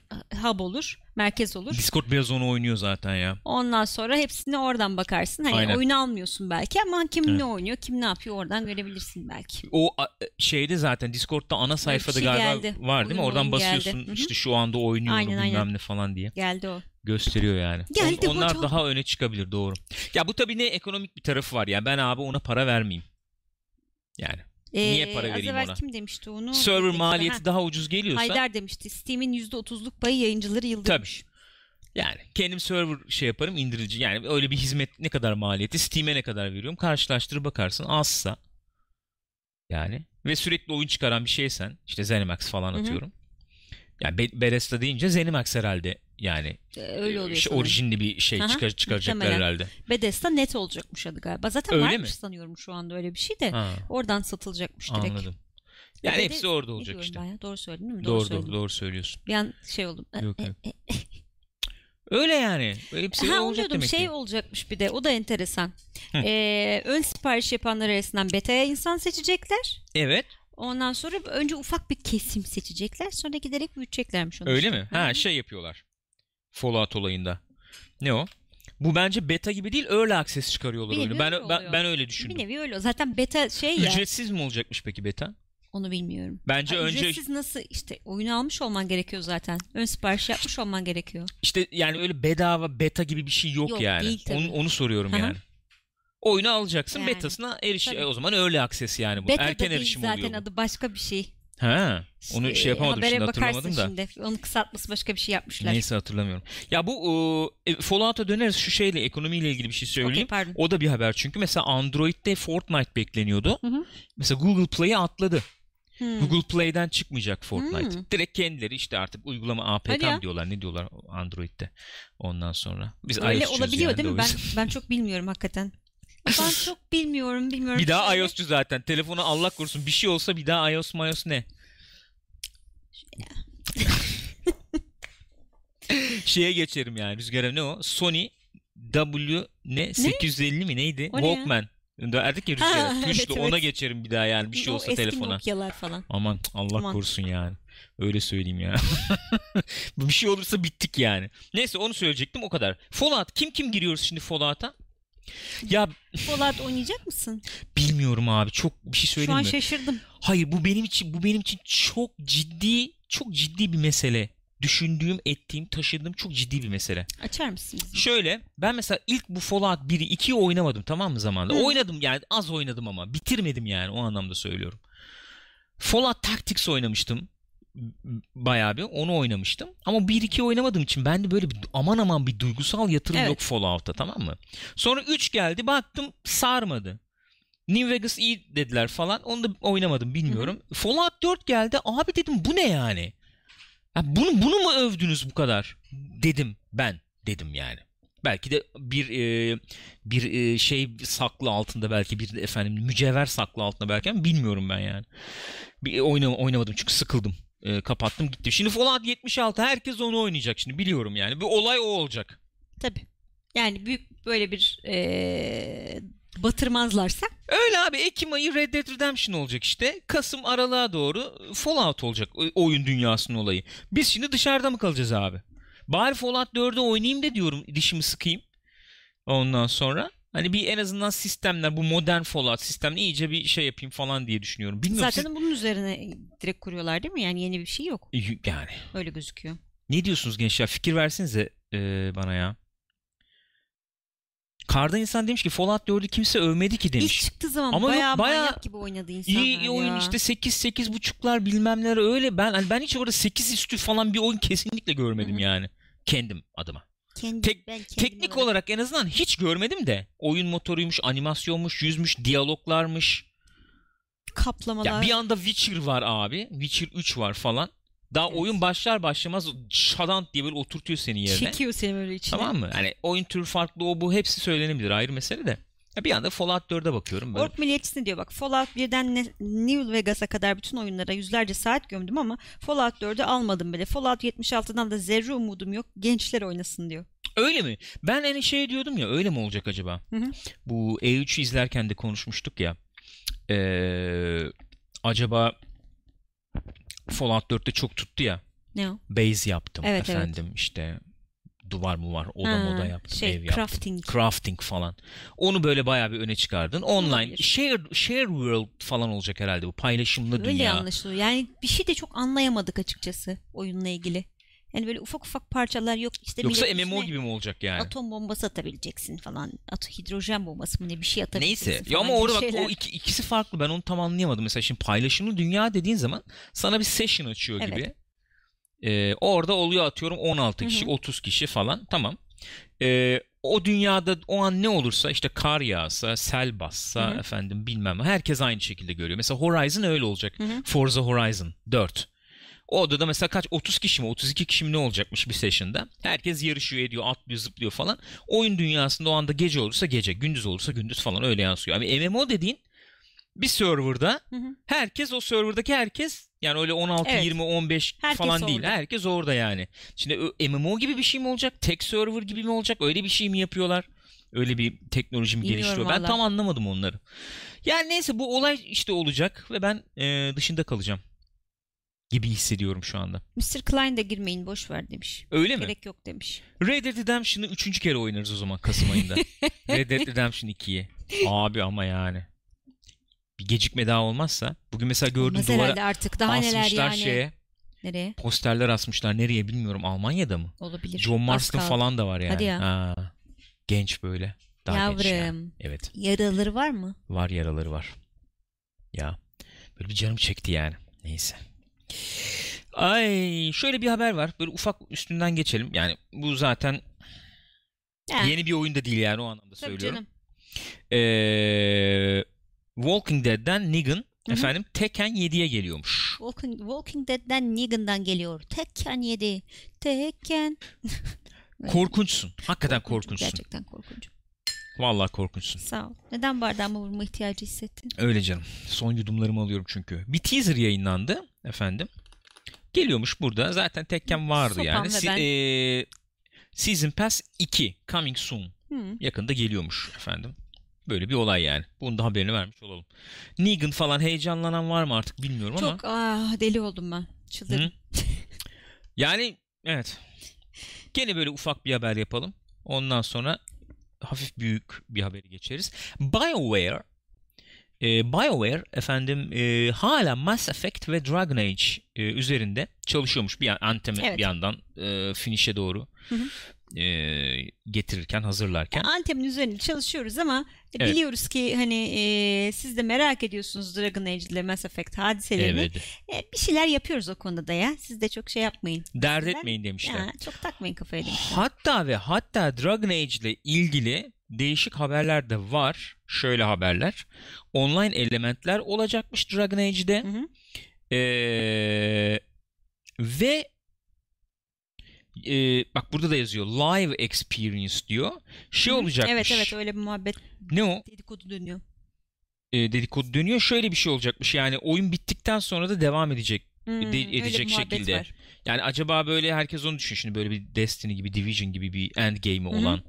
hub olur, merkez olur. Discord biraz onu oynuyor zaten ya. Ondan sonra hepsine oradan bakarsın. Hani Aynen. oyunu almıyorsun belki ama kim Evet. ne oynuyor, kim ne yapıyor oradan görebilirsin belki. O a- şeyde zaten Discord'da ana sayfada şey galiba geldi. var değil mi? Oyun, Oradan oyun geldi. basıyorsun hı. işte şu anda oynuyor Aynen, bilmem aynen. ne falan diye Geldi o. gösteriyor yani. Geldi On- onlar hocam. daha öne çıkabilir doğru. Ya bu tabii ne ekonomik bir tarafı var ya. Ben abi ona para vermeyeyim. Yani Niye para az vereyim evvel ona? kim demişti onu? server maliyeti Ha, daha ucuz geliyorsa Haydar demişti. Steam'in %30'luk payı yayıncıları yıldırmış. Yani kendim server şey yaparım indirici. Yani öyle bir hizmet ne kadar maliyeti Steam'e ne kadar veriyorum karşılaştırıp bakarsın azsa yani ve sürekli oyun çıkaran bir şeysen işte Zenimax falan atıyorum. Yani Be- Bethesda deyince Zenimax herhalde yani Ee, Öyle oluyor şey, sanırım. orijinli bir şey Aha, çıkar, çıkaracaklar muhtemelen. herhalde. Bethesda net olacakmış adı galiba. Zaten Öyle varmış mi? sanıyorum şu anda öyle bir şey de. Ha, Oradan satılacakmış direkt. anladım. Yani Bede- hepsi orada olacak işte. ya? Doğru söyledim değil mi? Doğru doğru, söyledim. doğru söylüyorsun. Bir an şey oldum. Yok, E, yok. [laughs] e, e. Öyle yani. Hepsi ha olacak demek şey ki. olacakmış bir de o da enteresan. Hı. Ee, ön sipariş yapanlar arasından beta'ya insan seçecekler. Evet. Ondan sonra önce ufak bir kesim seçecekler. Sonra giderek büyüteceklermiş onu. Öyle işte. mi? Ha şey yapıyorlar. Fallout olayında. Ne o? Bu bence beta gibi değil, early access çıkarıyorlar Bir oyunu. Ben öyle ben, ben öyle Bir düşündüm. nevi öyle. Zaten beta şey ya. Ücretsiz mi olacakmış peki beta? Onu bilmiyorum. Bence Ha, önce Ücretsiz nasıl işte oyunu almış olman gerekiyor zaten. Ön sipariş yapmış olman gerekiyor. işte yani öyle bedava beta gibi bir şey yok, Yok, yani. değil tabii. onu, onu soruyorum yani. Oyunu alacaksın, Yani. betasına eriş. Tabii. E, o zaman early access yani bu. Beta Erken da erişim zaten oluyor bu. adı başka bir şey. Ha. Onu İşte, şey yapamadım habere şimdi hatırlamadım da. Şimdi. Onun kısaltması başka bir şey yapmışlar. Neyse hatırlamıyorum. Ya bu e, Fallout'a döneriz şu şeyle ekonomiyle ilgili bir şey söyleyeyim. pardon. O da bir haber çünkü mesela Android'de Fortnite bekleniyordu. Hı hı. Mesela Google Play'e atladı. Hmm. Google Play'den çıkmayacak Fortnite. Hmm. Direkt kendileri işte artık uygulama APK diyorlar ne diyorlar Android'de ondan sonra. Biz Öyle olabiliyor yani değil de mi? Ben ben çok bilmiyorum hakikaten. Ben [laughs] çok bilmiyorum, bilmiyorum. bir daha Şöyle- iOS'cu zaten. Telefonu Allah korusun bir şey olsa bir daha iOS iOS ne? Şeye geçerim yani rüzgara ne o? Sony W ne? 850 mi neydi? O ne ya? Walkman. Derdik ya rüzgara. Ha, Tuşlu evet, ona evet. geçerim bir daha yani bir şey O olsa eski telefona. Nokia'lar falan. Aman Allah Aman. korusun yani. Öyle söyleyeyim ya. [laughs] bir şey olursa bittik yani. Neyse onu söyleyecektim o kadar. Fallout kim kim giriyoruz şimdi Fallout'a? Ya Fallout oynayacak mısın? bilmiyorum abi çok bir şey Şu söyleyeyim an mi? şaşırdım. Hayır bu benim için bu benim için çok ciddi çok ciddi bir mesele. Düşündüğüm, ettiğim, taşıdığım çok ciddi bir mesele. Açar mısın? bizi? Şöyle ben mesela ilk bu Fallout 1'i 2'yi oynamadım tamam mı zamanda? Hı. Oynadım yani az oynadım ama bitirmedim yani o anlamda söylüyorum. Fallout Tactics oynamıştım. Bayağı bir onu oynamıştım. Ama 1-2 oynamadığım için bende böyle bir aman aman bir duygusal yatırım Evet. yok Fallout'a tamam mı? Sonra 3 geldi baktım sarmadı. New Vegas iyi dediler falan. Onu da oynamadım bilmiyorum. Fallout 4 geldi. Abi dedim bu ne yani? Ya bunu bunu mu övdünüz bu kadar? Dedim ben dedim yani. Belki de bir e, bir e, şey saklı altında belki bir de efendim mücevher saklı altında belki ama bilmiyorum ben yani. Bir oyna, oynamadım çünkü sıkıldım. E, kapattım gitti. Şimdi Fallout 76 herkes onu oynayacak şimdi biliyorum yani. Bir olay o olacak. Tabii. Yani büyük böyle bir eee, batırmazlarsa Öyle abi Ekim ayı Red Dead Redemption olacak işte. Kasım aralığa doğru Fallout olacak oyun dünyasının olayı. Biz şimdi dışarıda mı kalacağız abi? Bari Fallout 4'ü oynayayım da diyorum dişimi sıkayım. Ondan sonra hani bir en azından sistemler bu modern Fallout sistemle iyice bir şey yapayım falan diye düşünüyorum. Bilmiyorum zaten bunun üzerine direkt kuruyorlar değil mi? Yani yeni bir şey yok. siz... yani Öyle gözüküyor. ne diyorsunuz gençler? Fikir versenize e, bana ya. Kardan insan demiş ki Fallout 4'ü kimse övmedi ki demiş. İlk çıktığı zaman Ama yok, bayağı, bayağı manyak gibi oynadı insanlar İyi, iyi oyun ya. işte 8 8 buçuklar bilmem neler öyle. Ben hani ben hiç orada 8 üstü falan bir oyun kesinlikle görmedim Hı hı. yani. Kendim adıma. Kendi, Tek- ben Teknik olarak en azından hiç görmedim de. Oyun motoruymuş, animasyonmuş, yüzmüş, diyaloglarmış. kaplamalar. Ya bir anda Witcher var abi. Witcher 3 var falan. Daha Evet. oyun başlar başlamaz şadant diye böyle oturtuyor seni yerine. çekiyor seni böyle içine. Tamam mı? Hani oyun türü farklı o bu hepsi söylenebilir ayrı mesele de. Bir anda Fallout 4'e bakıyorum böyle. Ork milliyetçisi diyor bak Fallout 1'den ne- New Vegas'a kadar bütün oyunlara yüzlerce saat gömdüm ama Fallout 4'ü almadım bile. Fallout 76'dan da zerre umudum yok. Gençler oynasın diyor. Öyle mi? Ben hani şey diyordum ya öyle mi olacak acaba? Hı hı. Bu E3'ü izlerken de konuşmuştuk ya. Ee, acaba Fallout 4'te çok tuttu ya. Ne o? Base yaptım Evet, evet. efendim işte duvar mı var oda Ha, moda yaptım şey, ev yaptım. crafting. Crafting falan. Onu böyle bayağı bir öne çıkardın. Online share, share world falan olacak herhalde bu paylaşımlı Öyle dünya. anlaşılıyor. Yani bir şey de çok anlayamadık açıkçası oyunla ilgili. Yani böyle ufak ufak parçalar yok. İşte Yoksa MMO gibi mi olacak yani? Atom bombası atabileceksin falan. At hidrojen bombası mı ne bir şey atabileceksin Neyse. Ya ama orada bak şeyler. o iki- ikisi farklı. Ben onu tam anlayamadım. Mesela şimdi paylaşımlı dünya dediğin zaman sana bir session açıyor Evet. gibi. Ee, orada oluyor atıyorum 16 kişi, Hı hı. 30 kişi falan. Tamam. Ee, o dünyada o an ne olursa işte kar yağsa, sel bassa Hı hı. efendim bilmem herkes aynı şekilde görüyor. Mesela Horizon öyle olacak. Hı hı. Forza Horizon 4. O odada mesela kaç 30 kişi mi 32 kişi mi ne olacakmış bir session'da. Herkes yarışıyor ediyor atlıyor zıplıyor falan. Oyun dünyasında o anda gece olursa gece gündüz olursa gündüz falan öyle yansıyor. Ama MMO dediğin bir serverda Hı hı. herkes o serverdaki herkes yani öyle 16 Evet. 20 15 Herkes falan değil. orada. Herkes orada yani. Şimdi MMO gibi bir şey mi olacak? Tek server gibi mi olacak? Öyle bir şey mi yapıyorlar? Öyle bir teknoloji mi Bilmiyorum geliştiriyor? Ben valla. tam anlamadım onları. Yani neyse bu olay işte olacak ve ben e, dışında kalacağım gibi hissediyorum şu anda. Mr. Klein de girmeyin boş ver demiş. Öyle mi? Gerek yok demiş. Red Dead Redemption'ı üçüncü kere oynarız o zaman Kasım ayında. [laughs] Red Dead Redemption 2'yi. Abi ama yani. Bir gecikme daha olmazsa. Bugün mesela gördüm Olmaz duvara artık daha neler yani. şeye. Nereye? Posterler asmışlar. Nereye bilmiyorum. Almanya'da mı? Olabilir. John Marston falan da var yani. Hadi ya. Ha, genç böyle. Daha genç yani. Yavrum. Evet. Yaraları var mı? Var yaraları var. Ya. Böyle bir canım çekti yani. Neyse. Ay şöyle bir haber var. Böyle ufak üstünden geçelim. Yani bu zaten Ha, yeni bir oyun da değil yani o anlamda tabii söylüyorum. canım. Ee, Walking Dead'den Negan hı. efendim Tekken 7'ye geliyormuş. Walking, Walking Dead'den Negan'dan geliyor. Tekken 7. Tekken. [laughs] Korkunçsun. Hakikaten Korkunç, korkunçsun. Gerçekten korkunç. Vallahi korkunçsun. Sağ ol. Neden bardağıma vurma ihtiyacı hissettin? Öyle canım. Son yudumlarımı alıyorum çünkü. Bir teaser yayınlandı efendim. Geliyormuş burada. Zaten tekken vardı Sopam yani. Si- ben. e, Season Pass 2 coming soon. Hı. Yakında geliyormuş efendim. Böyle bir olay yani. Bunun da haberini vermiş olalım. Negan falan heyecanlanan var mı artık bilmiyorum ama. Çok ah, deli oldum ben. Çıldırdım. Hı? Yani evet. Gene böyle ufak bir haber yapalım. Ondan sonra hafif büyük bir haberi geçeriz. BioWare e, BioWare efendim e, hala Mass Effect ve Dragon Age e, üzerinde çalışıyormuş bir yan, Anthem'i Evet. bir yandan e, finish'e doğru Hı e, getirirken hazırlarken. Antem'in üzerinde çalışıyoruz ama Evet. biliyoruz ki hani e, siz de merak ediyorsunuz Dragon Age ile Mass Effect hadiselerini. Evet. E, bir şeyler yapıyoruz o konuda da ya. Siz de çok şey yapmayın. Dert Sizler- etmeyin demişler. Ya, çok takmayın kafaya demişler. Hatta ve hatta Dragon Age ile ilgili değişik haberler de var. Şöyle haberler. Online elementler olacakmış Dragon Age'de. Hı hı. Ee, ve e, bak burada da yazıyor live experience diyor. Şey olacakmış. Evet evet öyle bir muhabbet Ne o? dedikodu dönüyor. E, dedikodu dönüyor. Şöyle bir şey olacakmış. Yani oyun bittikten sonra da devam edecek. Hmm, de- edecek şekilde. var. Yani acaba böyle herkes onu düşün. Şimdi böyle bir Destiny gibi, Division gibi bir endgame'i Hı hı. olan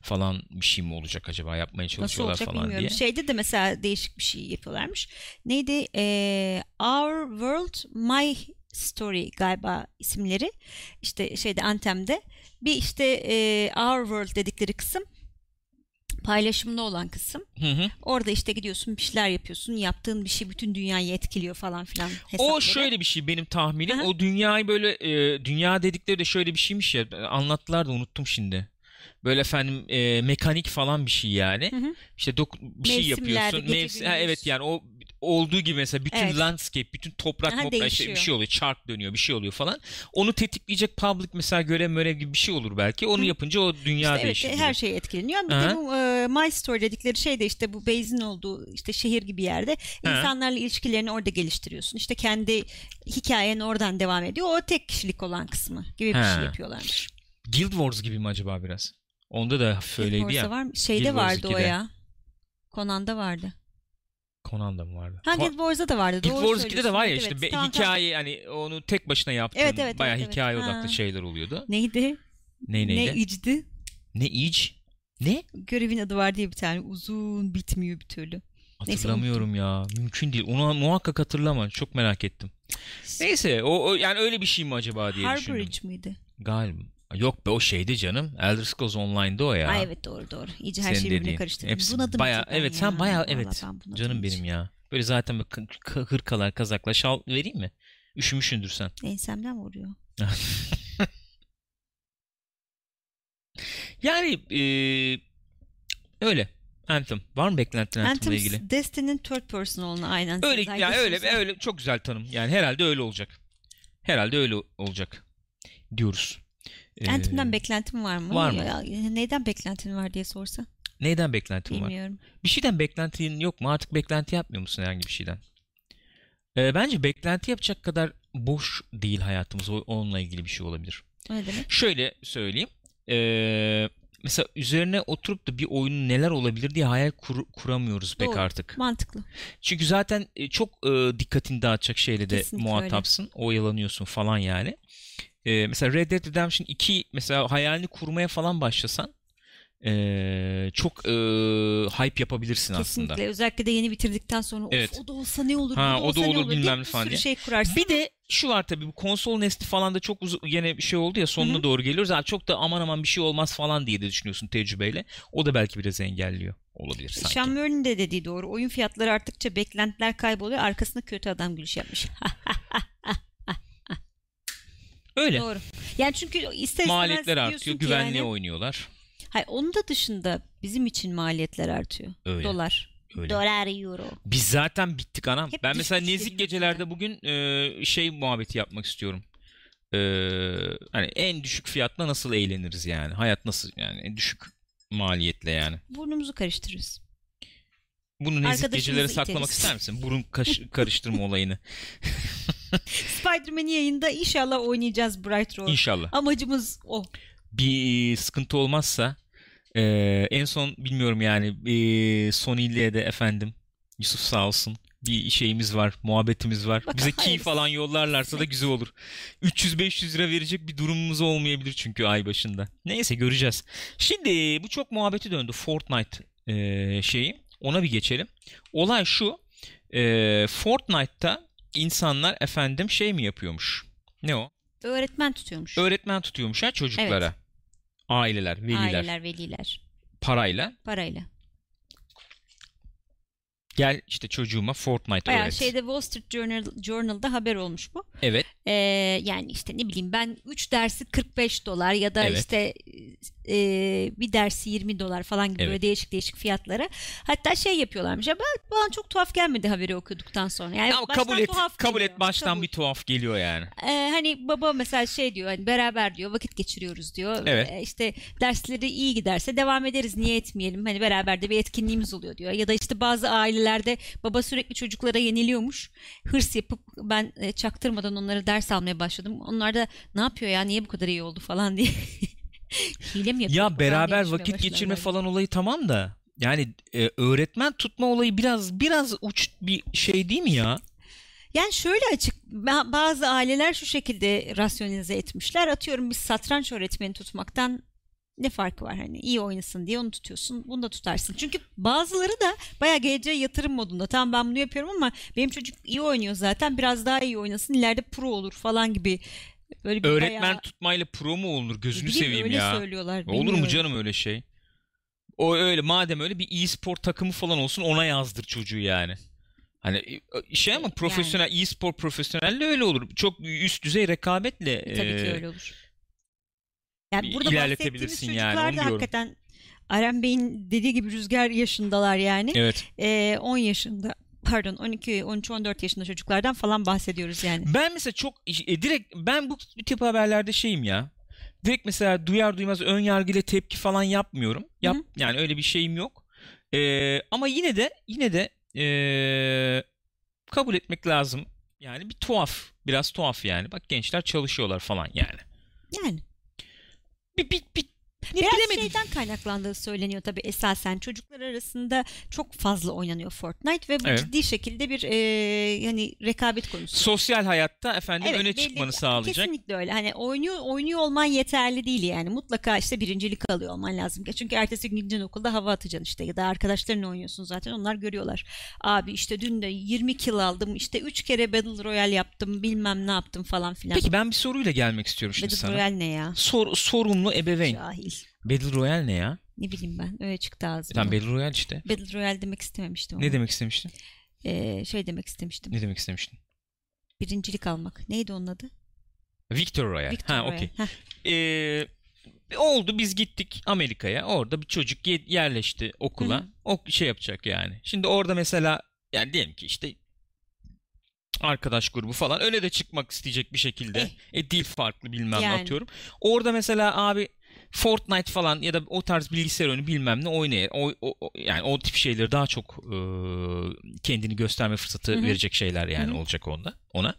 falan bir şey mi olacak acaba yapmaya Nasıl çalışıyorlar olacak falan bilmiyorum. diye. Şeyde de mesela değişik bir şey yapıyorlarmış. Neydi? Ee, Our World My Story galiba isimleri. İşte şeyde Anthem'de. Bir işte ee, Our World dedikleri kısım paylaşımda olan kısım. Hı hı. Orada işte gidiyorsun bir şeyler yapıyorsun. Yaptığın bir şey bütün dünyayı etkiliyor falan filan O hesapları. şöyle bir şey benim tahminim. Aha. O dünyayı böyle e, dünya dedikleri de şöyle bir şeymiş ya. Anlattılar da unuttum şimdi. Böyle efendim e, mekanik falan bir şey yani. Hı hı. İşte dok- bir şey Mevsimlerde, yapıyorsun. gece Mevsim ha, evet yani o olduğu gibi mesela bütün Evet. landscape, bütün toprak Aha, işte değişiyor. bir şey oluyor. Çark dönüyor, bir şey oluyor falan. Onu tetikleyecek public mesela görev mörev gibi bir şey olur belki. Onu Hı. yapınca o dünya İşte değişir. evet her şey etkileniyor. Bir Aha. de bu e, My Story dedikleri şey de işte bu base'in olduğu işte şehir gibi yerde Aha. insanlarla ilişkilerini orada geliştiriyorsun. İşte kendi hikayen oradan devam ediyor. O tek kişilik olan kısmı gibi bir Ha. şey yapıyorlarmış. Guild Wars gibi mi acaba biraz? Onda da hafif öyleydi ya. var mı? Şeyde Guild Wars vardı o 2'de. ya. Conan'da vardı. Conan'da mı vardı? Ha Guild Wars'da da vardı. Guild Wars 2'de de var ya işte Evet, be- tamam, tamam. hikaye hani onu tek başına yaptığın Evet, evet, bayağı evet, evet. hikaye odaklı Ha. şeyler oluyordu. Neydi? Ne neydi? Ne icdi? Ne iç? Ne? Görevin adı var diye bir tane uzun bitmiyor bir türlü. Neyse, Hatırlamıyorum ya. Mümkün değil. Onu muhakkak hatırlama. Çok merak ettim. Neyse o, o- yani öyle bir şey mi acaba diye düşündüm. Harborage mıydı? Galiba. Yok be o şeydi canım. Elder Scrolls Online'da o ya. Ay evet doğru doğru. İyice her Senin şeyi birbirine karıştırdım. Hepsi Bunadım baya, cidden evet ya. sen baya Vallahi evet. ben Canım benim ya. Böyle zaten böyle hırkalar, kazaklar, şal vereyim mi? Üşümüşsündür sen. Ensemden vuruyor. [laughs] Yani eee, öyle. Anthem. Var mı beklentin Anthem'la Anthem ilgili? Destiny'nin third person olduğunu aynen. Öyle yani öyle öyle çok güzel tanım. Yani herhalde öyle olacak. Herhalde öyle olacak diyoruz. Ee, Anthem'den beklentin var mı? var mı? Ya, neyden beklentin var diye sorsa. neyden beklentin var? Bilmiyorum. Bir şeyden beklentin yok mu? Artık beklenti yapmıyor musun herhangi bir şeyden? Ee, bence beklenti yapacak kadar boş değil hayatımız. O- Onunla ilgili bir şey olabilir. Ne demek? Şöyle söyleyeyim. Ee, mesela üzerine oturup da bir oyunun neler olabilir diye hayal kur- kuramıyoruz pek Doğru. artık. Mantıklı. Çünkü zaten e, çok e, dikkatini dağıtacak şeyle de Kesinlikle muhatapsın. Oyalanıyorsun falan yani. E, mesela Red Dead Redemption 2 mesela hayalini kurmaya falan başlasan e, çok e, hype yapabilirsin Kesinlikle. aslında. Özellikle de yeni bitirdikten sonra Evet. o da olsa ne olur, Ha, bu da o olsa da ne olur, olur bilmem ne bir falan diye. şey kurarsın. Bir de şu var tabii bu konsol nesli falan da çok uzun yine bir şey oldu ya sonuna Hı hı. doğru geliyoruz. Abi çok da aman aman bir şey olmaz falan diye de düşünüyorsun tecrübeyle. O da belki biraz engelliyor. Olabilir sanki. Sean de dediği doğru. Oyun fiyatları arttıkça beklentiler kayboluyor. Arkasında kötü adam gülüş yapmış. [laughs] Öyle. doğru. Yani çünkü ister Maliyetler artıyor. Güvenliğe yani- oynuyorlar. Hayır, onun da dışında bizim için maliyetler artıyor. Öyle. Dolar. Öyle. Dolar, euro. Biz zaten bittik anam. Hep ben mesela nezik gecelerde bugün e, şey muhabbeti yapmak istiyorum. E, hani en düşük fiyatla nasıl eğleniriz yani? Hayat nasıl yani? En düşük maliyetle yani. Burnumuzu karıştırırız. Bunu nezik gecelere saklamak iteriz. ister misin? Burun [laughs] kaş- karıştırma olayını. [laughs] Spider-Man'i yayında inşallah oynayacağız Bright Road. İnşallah. Amacımız o. Bir sıkıntı olmazsa e, en son bilmiyorum yani e, Sony ile de efendim Yusuf sağ olsun bir şeyimiz var, muhabbetimiz var. Bakalım, Bize key falan yollarlarsa da güzel olur. 300-500 lira verecek bir durumumuz olmayabilir çünkü ay başında. Neyse göreceğiz. Şimdi bu çok muhabbeti döndü Fortnite e, şeyi. Ona bir geçelim. Olay şu. E, Fortnite'ta insanlar efendim şey mi yapıyormuş? Ne o? Öğretmen tutuyormuş. Öğretmen tutuyormuş ha çocuklara. Aileler, veliler Aileler, veliler. parayla. Parayla. Gel işte çocuğuma Fortnite Bayağı öğret. şeyde Wall Street Journal, Journal'da haber olmuş bu. Evet. Ee, yani işte ne bileyim ben 3 dersi 45 dolar ya da Evet. işte e, bir dersi 20 dolar falan gibi Evet. böyle değişik değişik fiyatlara. Hatta şey yapıyorlarmış. Ya ben, bana çok tuhaf gelmedi haberi okuduktan sonra. Yani Ama kabul et, tuhaf kabul geliyor. et baştan Kabul. bir tuhaf geliyor yani. Ee, hani baba mesela şey diyor hani beraber diyor vakit geçiriyoruz diyor. Evet. Ee, işte dersleri iyi giderse devam ederiz niye etmeyelim hani beraber de bir etkinliğimiz oluyor diyor. Ya da işte bazı ailelerde baba sürekli çocuklara yeniliyormuş. Hırs yapıp ben çaktırmadan onlara ders almaya başladım. Onlar da ne yapıyor ya niye bu kadar iyi oldu falan diye. [laughs] Hile mi yapıyor? Ya beraber vakit geçirme falan olayı tamam da yani e, öğretmen tutma olayı biraz biraz uç bir şey değil mi ya? Yani şöyle açık ba- bazı aileler şu şekilde rasyonize etmişler. Atıyorum bir satranç öğretmeni tutmaktan ne farkı var hani iyi oynasın diye onu tutuyorsun bunu da tutarsın. Çünkü bazıları da bayağı geleceğe yatırım modunda. Tamam ben bunu yapıyorum ama benim çocuk iyi oynuyor zaten biraz daha iyi oynasın ileride pro olur falan gibi. Böyle bir Öğretmen bayağı, tutmayla pro mu olunur? Gözünü Bileyim, seveyim öyle ya. söylüyorlar. Olur mu bilmiyorum. canım öyle şey? O öyle madem öyle bir e-spor takımı falan olsun ona yazdır çocuğu yani. Hani e, şey ama profesyonel e-spor profesyonelle öyle olur. Çok üst düzey rekabetle E, Tabii ki e, öyle olur. Yani burada ilerletebilirsin bahsettiğimiz yani, çocuklar onu da diyorum. hakikaten Aren Bey'in dediği gibi rüzgar yaşındalar yani. Evet. Ee, 10 yaşında pardon 12 13 14 yaşında çocuklardan falan bahsediyoruz yani. Ben mesela çok e, direkt ben bu tip haberlerde şeyim ya. Direkt mesela duyar duymaz ön yargıyla tepki falan yapmıyorum. Yap Hı. yani öyle bir şeyim yok. Ee, ama yine de yine de ee, kabul etmek lazım. Yani bir tuhaf, biraz tuhaf yani. Bak gençler çalışıyorlar falan yani. Yani Bir bir bir biraz bilemedim. şeyden kaynaklandığı söyleniyor tabii esasen çocuklar arasında çok fazla oynanıyor Fortnite ve bu Evet. ciddi şekilde bir e, yani rekabet konusu. Sosyal hayatta efendim Evet, öne belli- çıkmanı sağlayacak. Kesinlikle öyle. Hani oynuyor oynuyor olman yeterli değil yani. Mutlaka işte birincilik alıyor olman lazım. Çünkü ertesi gün gideceksin okulda hava atacaksın işte ya da arkadaşlarınla oynuyorsun zaten onlar görüyorlar. Abi işte dün de 20 kill aldım. işte 3 kere Battle Royale yaptım. Bilmem ne yaptım falan filan. Peki ben bir soruyla gelmek istiyorum şimdi Battle sana. Royale ne ya? Sor, sorumlu ebeveyn. Cahil. Battle Royale ne ya? Ne bileyim ben. Öyle çıktı ağzımdan. Tamam Battle Royale işte. Battle Royale demek istememiştim. Ne ama. demek istemiştin? Ee, şey demek istemiştim. Ne demek istemiştin? Birincilik almak. Neydi onun adı? Victor Royale. Victor ha okey. Ee, oldu biz gittik Amerika'ya. Orada bir çocuk ye- yerleşti okula. Hı hı. O şey yapacak yani. Şimdi orada mesela yani diyelim ki işte arkadaş grubu falan öne de çıkmak isteyecek bir şekilde. E dil farklı bilmem ne Yani. atıyorum. Orada mesela abi Fortnite falan ya da o tarz bilgisayar oyunu bilmem ne oynayır. O, o- yani o tip şeyleri daha çok e, kendini gösterme fırsatı Hı hı. verecek şeyler yani Hı hı. olacak onda ona.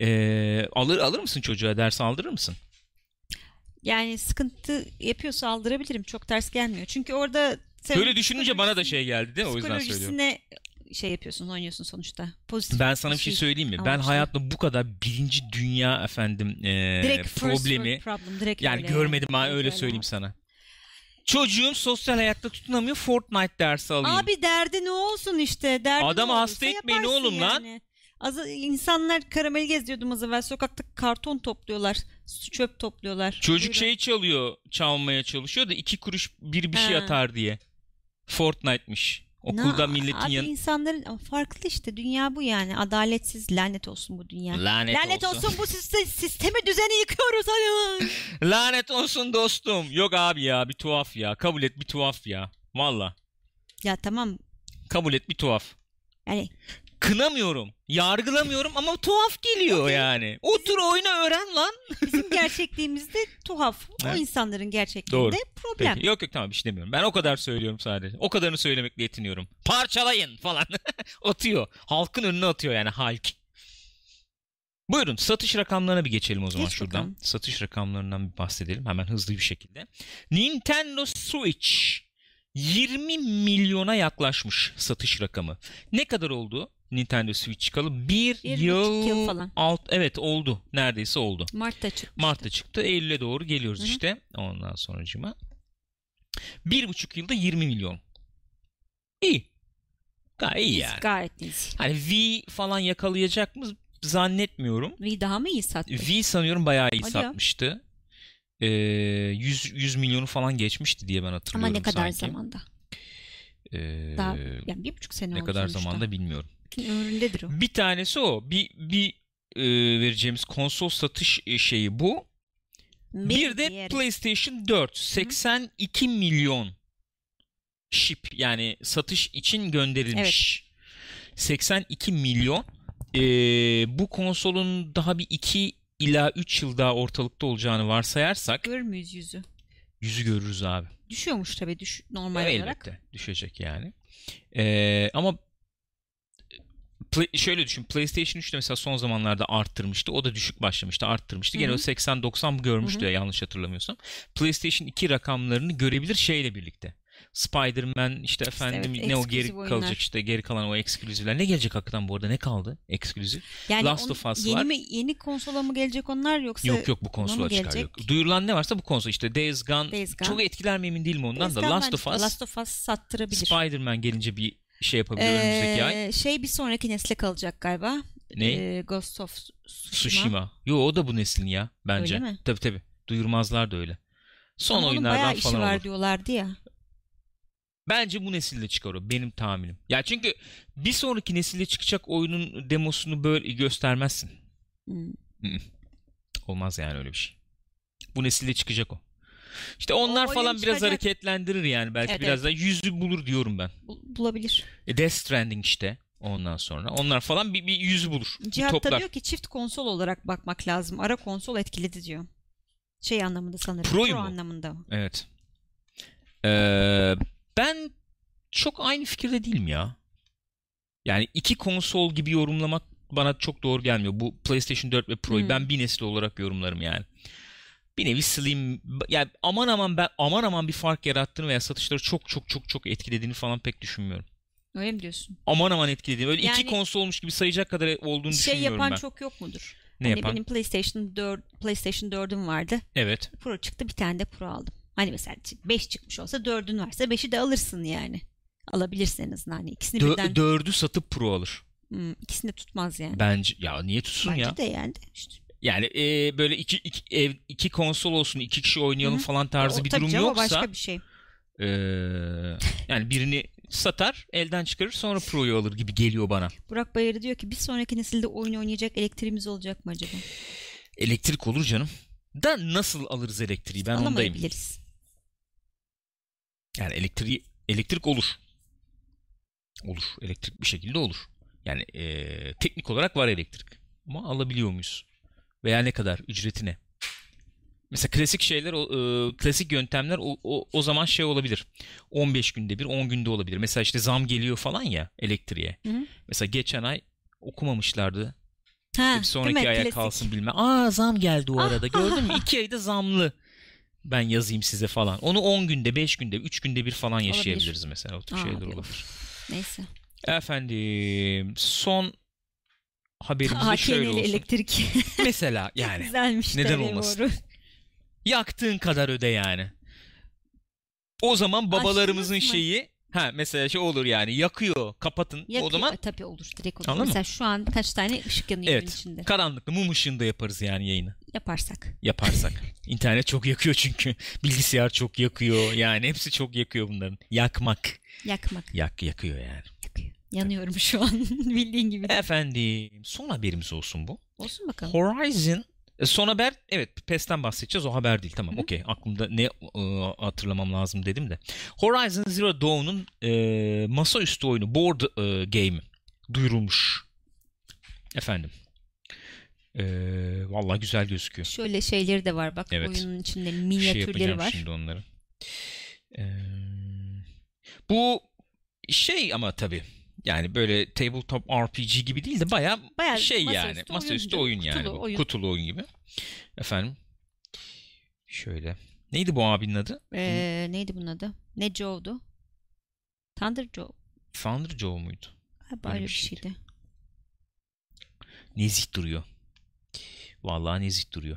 E, alır alır mısın çocuğa ders aldırır mısın? Yani sıkıntı yapıyorsa aldırabilirim. Çok ters gelmiyor. Çünkü orada Böyle düşününce bana da şey geldi de o yüzden söylüyorum. psikolojisine şey yapıyorsun, oynuyorsun sonuçta. Pozitif. Ben sana bir şey söyleyeyim mi? Ben amaçlı. hayatımda bu kadar birinci dünya efendim e, direkt problemi problem direkt yani öyle görmedim ha Direkt öyle öyle. söyleyeyim sana. Çocuğum sosyal hayatta tutunamıyor Fortnite dersi alayım. Abi derdi ne olsun işte. Derdi Adamı ne hasta etmeyin oğlum lan. yani. Az, insanlar karamel geziyordum az evvel. Sokakta karton topluyorlar. Çöp topluyorlar. Çocuk Buyurun. şey çalıyor, çalmaya çalışıyor da iki kuruş bir bir şey Ha. atar diye. Fortnite'miş. Okulda Na- milletin abi yan... insanların farklı işte dünya bu yani adaletsiz lanet olsun bu dünya. Lanet, Lanet olsun. olsun bu siste- sistemi düzeni yıkıyoruz hadi. [laughs] Lanet olsun dostum. Yok abi ya bir tuhaf ya. Kabul et bir tuhaf ya. Valla. Ya tamam Kabul et bir tuhaf. yani Kınamıyorum. Yargılamıyorum ama tuhaf geliyor Okey. yani. Otur oyna öğren lan. bizim gerçekliğimizde tuhaf. O Evet. insanların gerçekliğinde Doğru. problem. Peki. Yok yok tamam bir şey demiyorum. Ben o kadar söylüyorum sadece. O kadarını söylemekle yetiniyorum. Parçalayın falan. [laughs] atıyor. Halkın önüne atıyor yani halk. Buyurun satış rakamlarına bir geçelim o zaman Geç şuradan. bakalım. Satış rakamlarından bir bahsedelim hemen hızlı bir şekilde. Nintendo Switch 20 milyona yaklaşmış satış rakamı. Ne kadar oldu? Nintendo Switch çıkalı. Bir, Bir yıl, yıl falan. Alt, evet oldu. Neredeyse oldu. Mart'ta çıkmıştı. Mart'ta çıktı. Eylül'e doğru geliyoruz Hı hı. işte. Ondan sonracıma. Bir buçuk yılda 20 milyon. İyi. Gayet iyi yani. Gayet iyi. Hani V falan yakalayacak mı zannetmiyorum. V daha mı iyi sattı? V sanıyorum bayağı iyi Hadi ya. satmıştı. Ee, 100, 100 milyonu falan geçmişti diye ben Ama hatırlıyorum ne kadar sanki. zamanda? Ee, Daha yani bir buçuk sene ne kadar sonuçta. zamanda bilmiyorum. Ömründedir o. Bir tanesi o. Bir, bir e, vereceğimiz konsol satış e, şeyi bu. Bir, de diğeri. PlayStation 4 82 milyon ship yani satış için gönderilmiş. 82 milyon. Ee, bu konsolun daha bir 2 ila 3 yıl daha ortalıkta olacağını varsayarsak Görür müyüz yüzü? yüzü görürüz abi. Düşüyormuş tabii düş normal Evet, olarak. Elbette düşecek yani. Ee, ama Play- şöyle düşün PlayStation 3 de mesela son zamanlarda arttırmıştı. O da düşük başlamıştı arttırmıştı. Gene Hı hı. o 80-90 görmüştü ya yanlış hatırlamıyorsam. PlayStation 2 rakamlarını görebilir şeyle birlikte. Spider-Man işte efendim evet, ne o geri oyunlar. kalacak işte geri kalan o ekskluzivler. Ne gelecek hakikaten bu arada ne kaldı ekskluzif? Yani Last on- of Us yeni var. mi yeni konsola mı gelecek onlar yoksa Yok yok bu konsola çıkar gelecek? yok. Duyurulan ne varsa bu konsol işte Days Gone, Days Gone. çok etkiler mi emin değilim ondan Days da Gone Last of Us, Last of Us sattırabilir. Spider-Man gelince bir şey yapabilir önümüzdeki ay. Ee, şey bir sonraki nesle kalacak galiba. Ne? Ee, Ghost of Tsushima. Tsushima. Yo o da bu neslin ya bence. Öyle mi? Tabii tabii. Duyurmazlar da öyle. Son Ama oyunlardan bayağı işi var olur. diyorlardı ya. Bence bu nesilde çıkar o. Benim tahminim. Ya çünkü bir sonraki nesilde çıkacak oyunun demosunu böyle göstermezsin. Hmm. Olmaz yani öyle bir şey. Bu nesilde çıkacak o. İşte onlar O oyun falan biraz çıkacak. hareketlendirir yani. Belki Evet, biraz daha yüzü bulur diyorum ben. Bul- bulabilir. E Death Stranding işte ondan sonra. Onlar falan bir, bir yüzü bulur. Bir Cihat da toplar. diyor ki çift konsol olarak bakmak lazım. Ara konsol etkiledi diyor. Şey anlamında sanırım. Pro'yu Pro mu? anlamında. Evet. Ee, ben çok aynı fikirde değilim ya. Yani iki konsol gibi yorumlamak bana çok doğru gelmiyor. Bu PlayStation 4 ve Pro'yu Hmm. ben bir nesil olarak yorumlarım yani. Bir nevi slim yani aman aman ben aman aman bir fark yarattığını veya satışları çok çok çok çok etkilediğini falan pek düşünmüyorum. Öyle mi diyorsun? Aman aman etkilediğini. Öyle iki Yani- konsolmuş olmuş gibi sayacak kadar olduğunu Şey düşünmüyorum yapan ben. çok yok mudur? Ne hani yapan? benim PlayStation 4 PlayStation 4'üm vardı. Evet. Pro çıktı bir tane de Pro aldım. Hani mesela 5 çıkmış olsa 4'ün varsa 5'i de alırsın yani. Alabilirsin en azından. Hani ikisini Dö- birden dördü satıp Pro alır. hmm, ikisini de tutmaz yani. Bence ya niye tutsun Bence ya? de yani. işte. Yani e, böyle iki, iki, ev, iki konsol olsun, iki kişi oynayalım Hı hı. falan tarzı O bir durum canım, yoksa başka bir şey. e, yani birini satar, elden çıkarır sonra Pro'yu alır gibi geliyor bana. Burak Bayarı diyor ki bir sonraki nesilde oyun oynayacak elektriğimiz olacak mı acaba? Elektrik olur canım. Da nasıl alırız elektriği? Ben ondayım. Yani elektriği elektrik olur. Olur. Elektrik bir şekilde olur. Yani e, teknik olarak var elektrik. Ama alabiliyor muyuz? Veya ne kadar? Ücreti ne? Mesela klasik şeyler, e, klasik yöntemler o, o, o zaman şey olabilir. 15 günde bir, 10 günde olabilir. Mesela işte zam geliyor falan ya elektriğe. Hı hı. Mesela geçen ay okumamışlardı. Ha, bir sonraki aya Klasik. kalsın bilmem. Aa zam geldi o Ah, arada. ah, Gördün mü? ah. İki ayda zamlı. Ben yazayım size falan. Onu 10 günde, 5 günde, 3 günde bir falan yaşayabiliriz mesela. O tür Aa, şeyler olabilir. Neyse. Efendim son haberimiz de şöyle olsun. elektrik. [laughs] Mesela yani Güzelmiş Neden olmasın? yaktığın kadar öde yani. O zaman babalarımızın mı? şeyi ha mesela şey olur yani yakıyor kapatın Yakıyor. o zaman tabii olur direkt olur. Anladın mı? Mesela şu an kaç tane ışık yanıyor evet içinde. karanlıkta mum ışığında yaparız yani yayını Yaparsak. yaparsak. [laughs] İnternet çok yakıyor çünkü [laughs] bilgisayar çok yakıyor yani hepsi çok yakıyor bunların. Yakmak Yakmak. yak yakıyor yani. Yanıyorum şu an [laughs] bildiğin gibi. Efendim son haberimiz olsun bu. Olsun bakalım. Horizon e, son haber evet PES'ten bahsedeceğiz o haber değil tamam okey aklımda ne e, hatırlamam lazım dedim de Horizon Zero Dawn'un e, masaüstü oyunu board e, game duyurulmuş efendim e, vallahi güzel gözüküyor Şöyle şeyleri de var bak Evet. oyunun içinde şey minyatürleri yapacağım var. şimdi onları E, bu şey ama tabi yani böyle tabletop RPG gibi değil de baya Bayağı şey masaüstü yani oyun masaüstü canım, oyun yani kutulu bu. oyun. kutulu oyun gibi efendim şöyle neydi bu abinin adı Ee, neydi bunun adı? Ne Joe'du? Thunder Joe. Thunder Joe muydu Galiba Öyle öyle bir şeydi. şeydi. nezih duruyor. Vallahi nezih duruyor.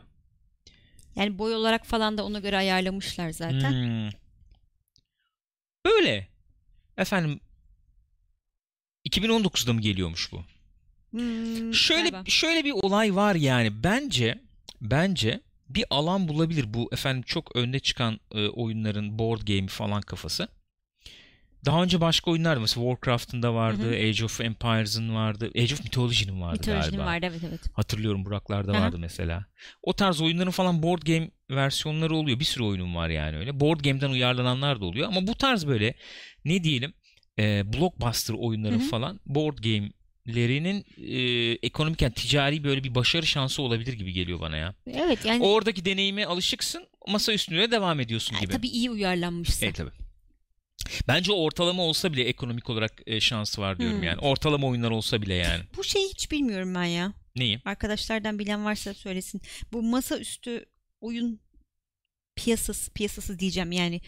Yani boy olarak falan da ona göre ayarlamışlar zaten. Hmm. Öyle. Efendim 2019'da mı geliyormuş bu? Hmm, Şöyle galiba. şöyle bir olay var yani bence bence bir alan bulabilir bu efendim çok önde çıkan e, oyunların board game falan kafası. Daha önce başka oyunlar da mesela Warcraft'ın da vardı, Hı Age of Empires'ın vardı, Age of Mythology'nin vardı Mitolojinin galiba. vardı evet evet. Hatırlıyorum Buraklar'da Hı hı. vardı mesela. O tarz oyunların falan board game versiyonları oluyor. Bir sürü oyunum var yani öyle. Board game'den uyarlananlar da oluyor ama bu tarz böyle ne diyelim e, blockbuster oyunların Hı hı. falan board game'lerinin e, ekonomik yani ticari böyle bir başarı şansı olabilir gibi geliyor bana ya. Evet yani Oradaki deneyime alışıksın masa üstüne devam ediyorsun yani gibi. tabii iyi uyarlanmışsa. Evet tabii. Bence ortalama olsa bile ekonomik olarak e, şansı var diyorum Hmm. yani. Ortalama oyunlar olsa bile yani. Bu şeyi hiç bilmiyorum ben ya. Neyi? Arkadaşlardan bilen varsa söylesin. Bu masaüstü oyun piyasası piyasası diyeceğim yani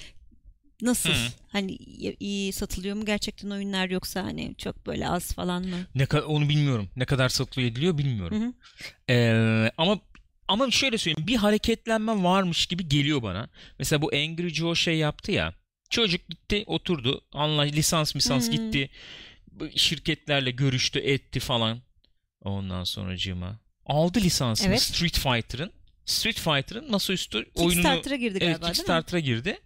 nasıl Hı. hani iyi satılıyor mu gerçekten oyunlar yoksa hani çok böyle az falan mı? Ne ka- onu bilmiyorum. Ne kadar satılıyor ediliyor bilmiyorum. Hı hı. Ee, ama ama şöyle söyleyeyim bir hareketlenme varmış gibi geliyor bana. Mesela bu Angry Joe şey yaptı ya. Çocuk gitti oturdu. Anla lisans misans Hmm. gitti. Şirketlerle görüştü etti falan. Ondan sonracığıma. Aldı lisansını Evet. Street Fighter'ın. Street Fighter'ın masaüstü oyununu Kickstarter'a girdi evet, galiba mi? Kickstarter'a girdi.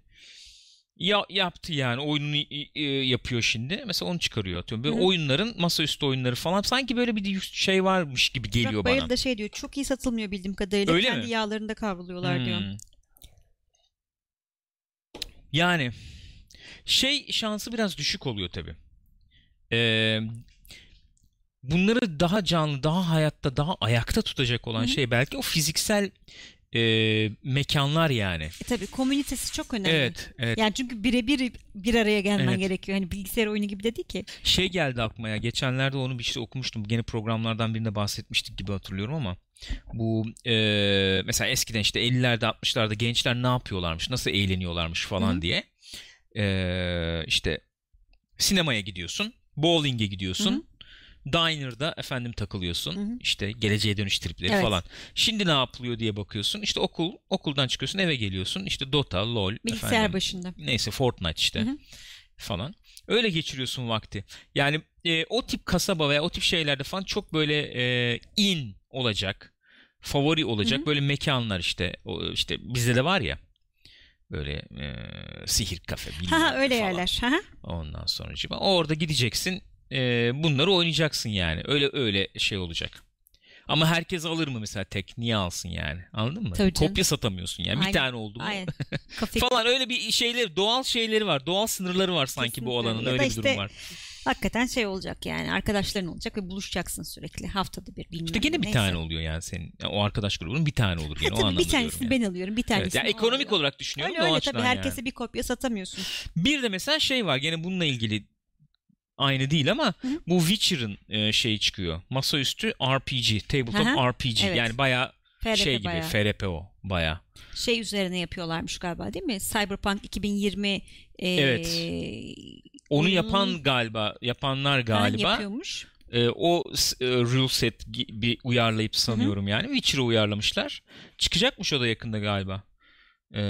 Ya, yaptı yani oyununu e, yapıyor şimdi. Mesela onu çıkarıyor atıyorum. Böyle Hı. oyunların masaüstü oyunları falan sanki böyle bir şey varmış gibi geliyor Burak bana. Bayır da şey diyor çok iyi satılmıyor bildiğim kadarıyla. Öyle Kendi mi? yağlarında kavruluyorlar diyor. Hmm. Yani şey şansı biraz düşük oluyor tabii. Ee, bunları daha canlı, daha hayatta, daha ayakta tutacak olan hı. şey belki o fiziksel e, mekanlar yani. E tabii komünitesi çok önemli. Evet, evet. Yani çünkü birebir bir araya gelmen Evet. gerekiyor. Hani bilgisayar oyunu gibi de değil ki. Şey geldi aklıma ya. Geçenlerde onu bir işte okumuştum. Gene programlardan birinde bahsetmiştik gibi hatırlıyorum ama bu e, mesela eskiden işte 50'lerde 60'larda gençler ne yapıyorlarmış, nasıl eğleniyorlarmış falan Hı. diye. E, işte sinemaya gidiyorsun, bowling'e gidiyorsun. Diner'da efendim takılıyorsun. Hı hı. İşte geleceğe dönüş tripleri Evet. falan. Şimdi ne yapılıyor diye bakıyorsun. İşte okul, okuldan çıkıyorsun, eve geliyorsun. İşte Dota, LoL, Bilgisayar efendim, başında. neyse Fortnite işte Hı hı. falan. Öyle geçiriyorsun vakti. Yani e, o tip kasaba veya o tip şeylerde falan çok böyle e, in olacak, favori olacak Hı hı. böyle mekanlar işte. O, işte bizde de var ya böyle e, sihir kafe bilmem Ha öyle falan. yerler. Ha. Ondan sonra orada gideceksin e, bunları oynayacaksın yani. Öyle öyle şey olacak. Ama herkes alır mı mesela tek? Niye alsın yani? Anladın mı? Tabii canım. Kopya satamıyorsun yani. Bir Aynen, tane oldu mu? Aynen. [laughs] Falan öyle bir şeyler doğal şeyleri var. Doğal sınırları var sanki Kesinlikle bu alanın öyle. Bir durum var. hakikaten şey olacak yani arkadaşların olacak ve buluşacaksın sürekli haftada bir bilmem İşte gene bir neyse. tane oluyor yani senin. Yani o arkadaş grubunun bir tane olur gene o [laughs] anlamda bir tanesini diyorum ben alıyorum bir yani. Evet, tanesini yani ekonomik alıyor. olarak düşünüyorum Öyle öyle tabii herkese yani. bir kopya satamıyorsun. Bir de mesela şey var gene bununla ilgili aynı değil ama Hı bu Witcher'ın e, şeyi çıkıyor. Masaüstü RPG, tabletop Hı hı. RPG. Evet. Yani bayağı FRP şey gibi bayağı. FRP o bayağı. Şey üzerine yapıyorlarmış galiba değil mi? Cyberpunk 2020 e, Evet. Onu yapan galiba yapanlar galiba yapıyormuş. e, o e, rule set gibi uyarlayıp sanıyorum yani Witcher'ı uyarlamışlar. Çıkacakmış o da yakında galiba. E,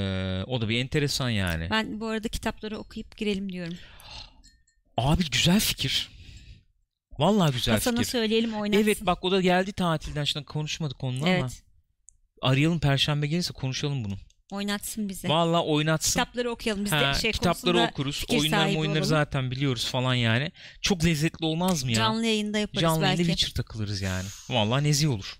o da bir enteresan yani. Ben bu arada kitapları okuyup girelim diyorum. Abi güzel fikir. Vallahi güzel Hasan'a fikir. söyleyelim oynatsın. Evet bak o da geldi tatilden şimdi konuşmadık onunla ama Evet. arayalım perşembe gelirse konuşalım bunu. Oynatsın bize. Vallahi oynatsın. Kitapları okuyalım. Biz de Ha, şey kitapları okuruz. Oyunlar oyunları olalım. zaten biliyoruz falan yani. Çok lezzetli olmaz mı ya? Canlı yayında yaparız Canlı yayında belki. Witcher takılırız yani. Vallahi nezih olur.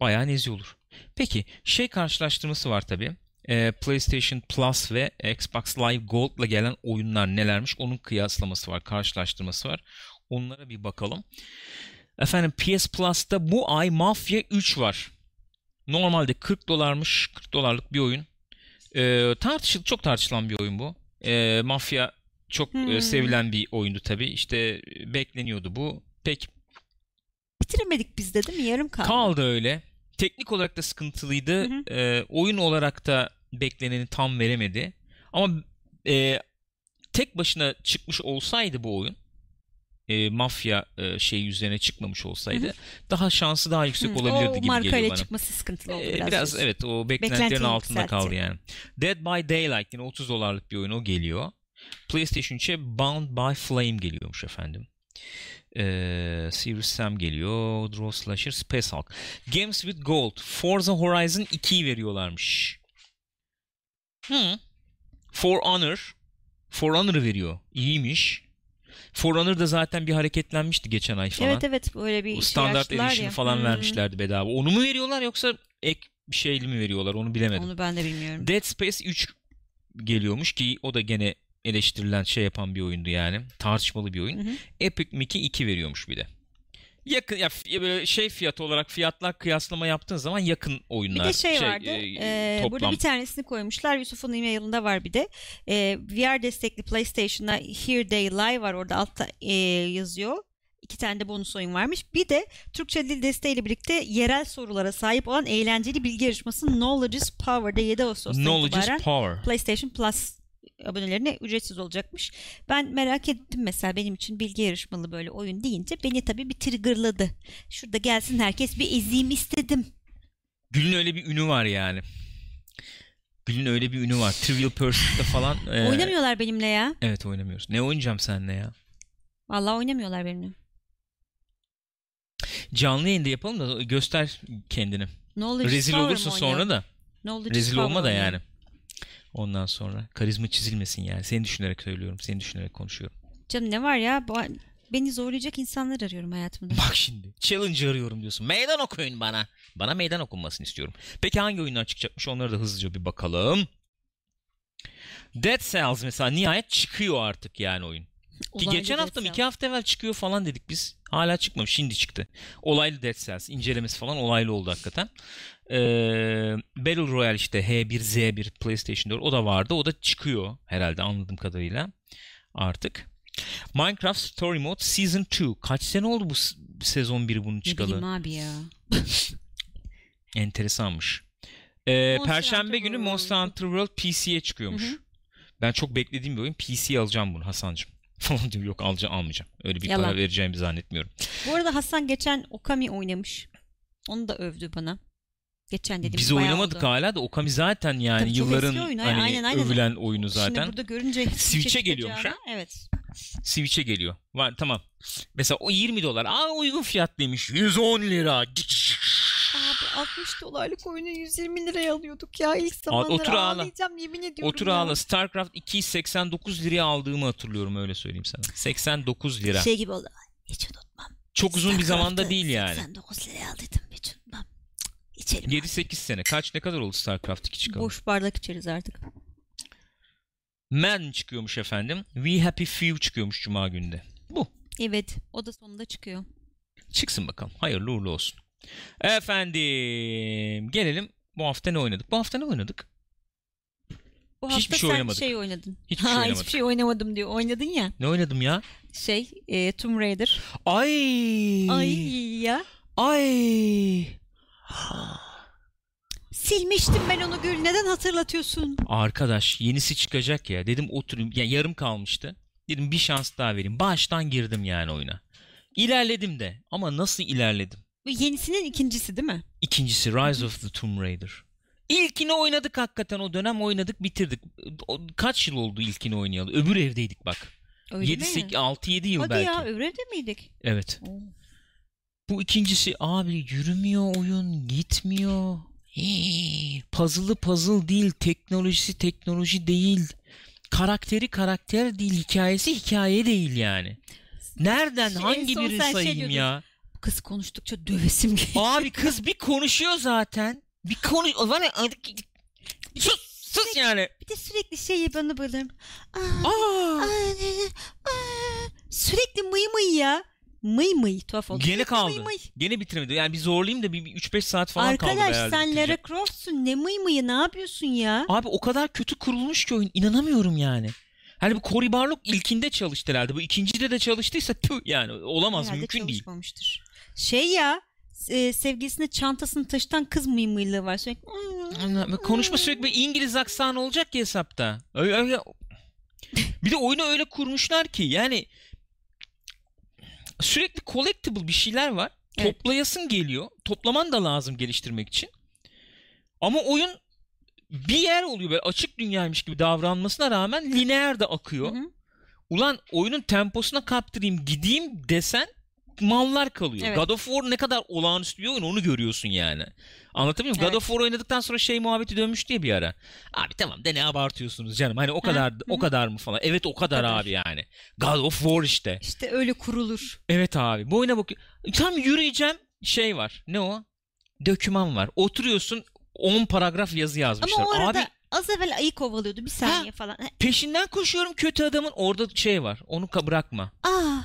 Bayağı nezih olur. Peki şey karşılaştırması var tabii. Ee, PlayStation Plus ve Xbox Live Gold'la gelen oyunlar nelermiş? Onun kıyaslaması var, karşılaştırması var. Onlara bir bakalım. Efendim PS Plus'ta bu ay Mafia 3 var. Normalde 40 dolarmış. 40 dolarlık bir oyun. Ee, tartışıl çok tartışılan bir oyun bu. Ee, Mafya çok e, Hmm. sevilen bir oyundu tabii. İşte e, bekleniyordu bu. Pek Bitiremedik biz de değil mi? Yarım kaldı. Kaldı öyle. Teknik olarak da sıkıntılıydı. Hı hı. Ee, oyun olarak da bekleneni tam veremedi. Ama e, tek başına çıkmış olsaydı bu oyun e, mafya e, şeyi üzerine çıkmamış olsaydı daha şansı daha yüksek Hı, olabilirdi o gibi markayla geliyor bana. çıkması sıkıntılı oldu Ee, biraz. biraz diyorsun. evet o beklentilerin Beklentiyi altında yükseltti. kaldı yani. Dead by Daylight yine 30 dolarlık bir oyun o geliyor. PlayStation 3'e Bound by Flame geliyormuş efendim. Ee, Serious Sam geliyor. Draw Slasher, Space Hulk. Games with Gold. Forza Horizon 2'yi veriyorlarmış. Hı. For Honor. For Honor'ı veriyor. İyiymiş. For Honor da zaten bir hareketlenmişti geçen ay falan. Evet evet böyle bir şey standart edition ya. falan Hmm. vermişlerdi bedava. Onu mu veriyorlar yoksa ek bir şeyli mi veriyorlar onu bilemedim. Onu ben de bilmiyorum. Dead Space 3 geliyormuş ki o da gene eleştirilen şey yapan bir oyundu yani. Tartışmalı bir oyun. Hı hı. Epic Mickey 2 veriyormuş bir de. Yakın ya böyle şey fiyatı olarak fiyatlar kıyaslama yaptığın zaman yakın Bir oyunlar. de şey, vardı. e, e, burada toplam. bir tanesini koymuşlar. Yusuf'un e-mailinde var bir de. E, VR destekli PlayStation'da Here They Lie var. Orada altta e, yazıyor. İki tane de bonus oyun varmış. Bir de Türkçe dil desteğiyle birlikte yerel sorulara sahip olan eğlenceli bilgi yarışması Knowledge is Power'da 7 Ağustos'tan Knowledge is power. PlayStation Plus abonelerine ücretsiz olacakmış. Ben merak ettim mesela benim için bilgi yarışmalı böyle oyun deyince beni tabii bir triggerladı. Şurada gelsin herkes bir ezeyim istedim. Gül'ün öyle bir ünü var yani. Gül'ün öyle bir ünü var. Trivial Pursuit'te falan. e, Oynamıyorlar benimle ya. Evet oynamıyoruz. Ne oynayacağım seninle ya? Vallahi oynamıyorlar benimle. Canlı yayında yapalım da göster kendini. Knowledge is Rezil mı sonra da. Knowledge is Rezil olma da yani. Ondan sonra karizma çizilmesin yani. Seni düşünerek söylüyorum. Seni düşünerek konuşuyorum. Canım ne var ya? Beni zorlayacak insanlar arıyorum hayatımda. Bak şimdi. Challenge arıyorum diyorsun. Meydan okuyun bana. Bana meydan okunmasını istiyorum. Peki hangi oyunlar çıkacakmış? Onlara da hızlıca bir bakalım. Dead Cells mesela nihayet çıkıyor artık yani oyun. Ki geçen hafta mı iki hafta evvel çıkıyor falan dedik biz. Hala çıkmamış. Şimdi çıktı. Olaylı Dead Cells. incelemesi falan olaylı oldu hakikaten. Ee, Battle Royale işte H1Z1 PlayStation 4 o da vardı. O da çıkıyor herhalde anladığım kadarıyla artık. Minecraft Story Mode Season 2. Kaç sene oldu bu sezon 1 bunun Ne çıkalı? bileyim abi ya. [laughs] Enteresanmış. Ee, Monster Perşembe Hunter günü. Monster Hunter World PC'ye çıkıyormuş. Hı hı. Ben çok beklediğim bir oyun. PC'ye alacağım bunu Hasan'cığım. Falan diyor. Yok alacağım almayacağım. Öyle bir Yalan. para vereceğimi zannetmiyorum. Bu arada Hasan geçen Okami oynamış. Onu da övdü bana. Geçen dedim. Biz oynamadık hala da Okami zaten yani Tabii yılların oyun. hani Aynen, aynen. övülen oyunu Şimdi zaten. burada görünce [laughs] Switch'e geliyormuş ha? Evet. Switch'e geliyor. Var tamam. Mesela o 20 dolar. Aa uygun fiyatlıymış. 110 lira. Abi 60 dolarlık oyunu 120 liraya alıyorduk ya ilk zamanlar otur ağla. ağlayacağım yemin ediyorum Otur ya. ağla. StarCraft 2'yi 89 liraya aldığımı hatırlıyorum öyle söyleyeyim sana. 89 lira. Şey gibi oldu. Hiç unutmam. Çok uzun bir zamanda Starcraft'ı değil yani. 89 liraya aldıydım hiç unutmam. İçelim. 7-8 sene. Kaç ne kadar oldu StarCraft 2 çıkalı? Boş bardak içeriz artık. Man çıkıyormuş efendim. We Happy Few çıkıyormuş cuma günde. Bu. Evet o da sonunda çıkıyor. Çıksın bakalım. Hayırlı uğurlu olsun. Efendim gelelim bu hafta ne oynadık? Bu hafta ne oynadık? Bu Hiçbir hafta şey sen oynamadık. şey oynadın. Hiçbir şey ha, oynamadık. Hiçbir şey oynamadım diyor. Oynadın ya. Ne oynadım ya? Şey e, Tomb Raider. Ay. Ay ya. Ay. Silmiştim ben onu Gül. Neden hatırlatıyorsun? Arkadaş yenisi çıkacak ya. Dedim oturayım. Yani yarım kalmıştı. Dedim bir şans daha vereyim. Baştan girdim yani oyuna. İlerledim de. Ama nasıl ilerledim? Bu yenisinin ikincisi değil mi? İkincisi Rise of the Tomb Raider. İlkini oynadık hakikaten o dönem oynadık bitirdik. O- Kaç yıl oldu ilkini oynayalı? Öbür evdeydik bak. Öyle 7 mi? 8 6 7 yıl Hadi belki. ya öbür evde miydik? Evet. Oo. Bu ikincisi abi yürümüyor oyun, gitmiyor. Hii, Puzzle'ı puzzle değil, teknolojisi teknoloji değil. Karakteri karakter değil, hikayesi hikaye değil yani. Nereden Şey, en hangi birini şey sayayım diyordun. ya? Kız konuştukça dövesim geliyor. Abi kız bir konuşuyor zaten. Bir konuş... Var ya... Sus! Sus yani. Bir de sürekli şey bana böyle. Aa, Aa, aa, aa. Sürekli mıy mıy ya. Mıy mıy tuhaf oldu. gene kaldı. mıy mıy. Gene bitiremedi. Yani bir zorlayayım da bir, bir 3-5 saat falan kaldı Arkadaş sen. Lara Croft'sun ne mıy mıyı ne yapıyorsun ya? Abi o kadar kötü kurulmuş ki oyun. inanamıyorum yani. Hani bu Cory Barlog ilkinde çalıştı herhalde. Bu ikincide de çalıştıysa tüh yani olamaz Herhalde mümkün değil. Şey ya e, sevgilisine çantasını taşıtan kız mıy mıylığı var sürekli. Konuşma sürekli bir İngiliz aksanı olacak ki hesapta. Öyle, öyle- Bir de oyunu öyle kurmuşlar ki yani sürekli collectible bir şeyler var. Evet. Toplayasın geliyor. Toplaman da lazım geliştirmek için. Ama oyun bir yer oluyor böyle açık dünyaymış gibi davranmasına rağmen lineer de akıyor. Hı hı. Ulan oyunun temposuna kaptırayım gideyim desen mallar kalıyor. Evet. God of War ne kadar olağanüstü bir oyun onu görüyorsun yani. Anlatabiliyor muyum? Evet. God of War oynadıktan sonra şey muhabbeti dönmüştü ya bir ara. Abi tamam de ne abartıyorsunuz canım. Hani o kadar hı. o kadar mı falan. Evet o kadar, kadar. abi yani. God of War işte. İşte öyle kurulur. Evet abi. Bu oyuna bakıyor. Tam yürüyeceğim şey var. Ne o? Döküman var. Oturuyorsun 10 paragraf yazı yazmışlar. Ama o arada Abi az evvel ayı kovalıyordu bir saniye falan. Ha, peşinden koşuyorum kötü adamın. Orada şey var. Onu bırakma. Aa,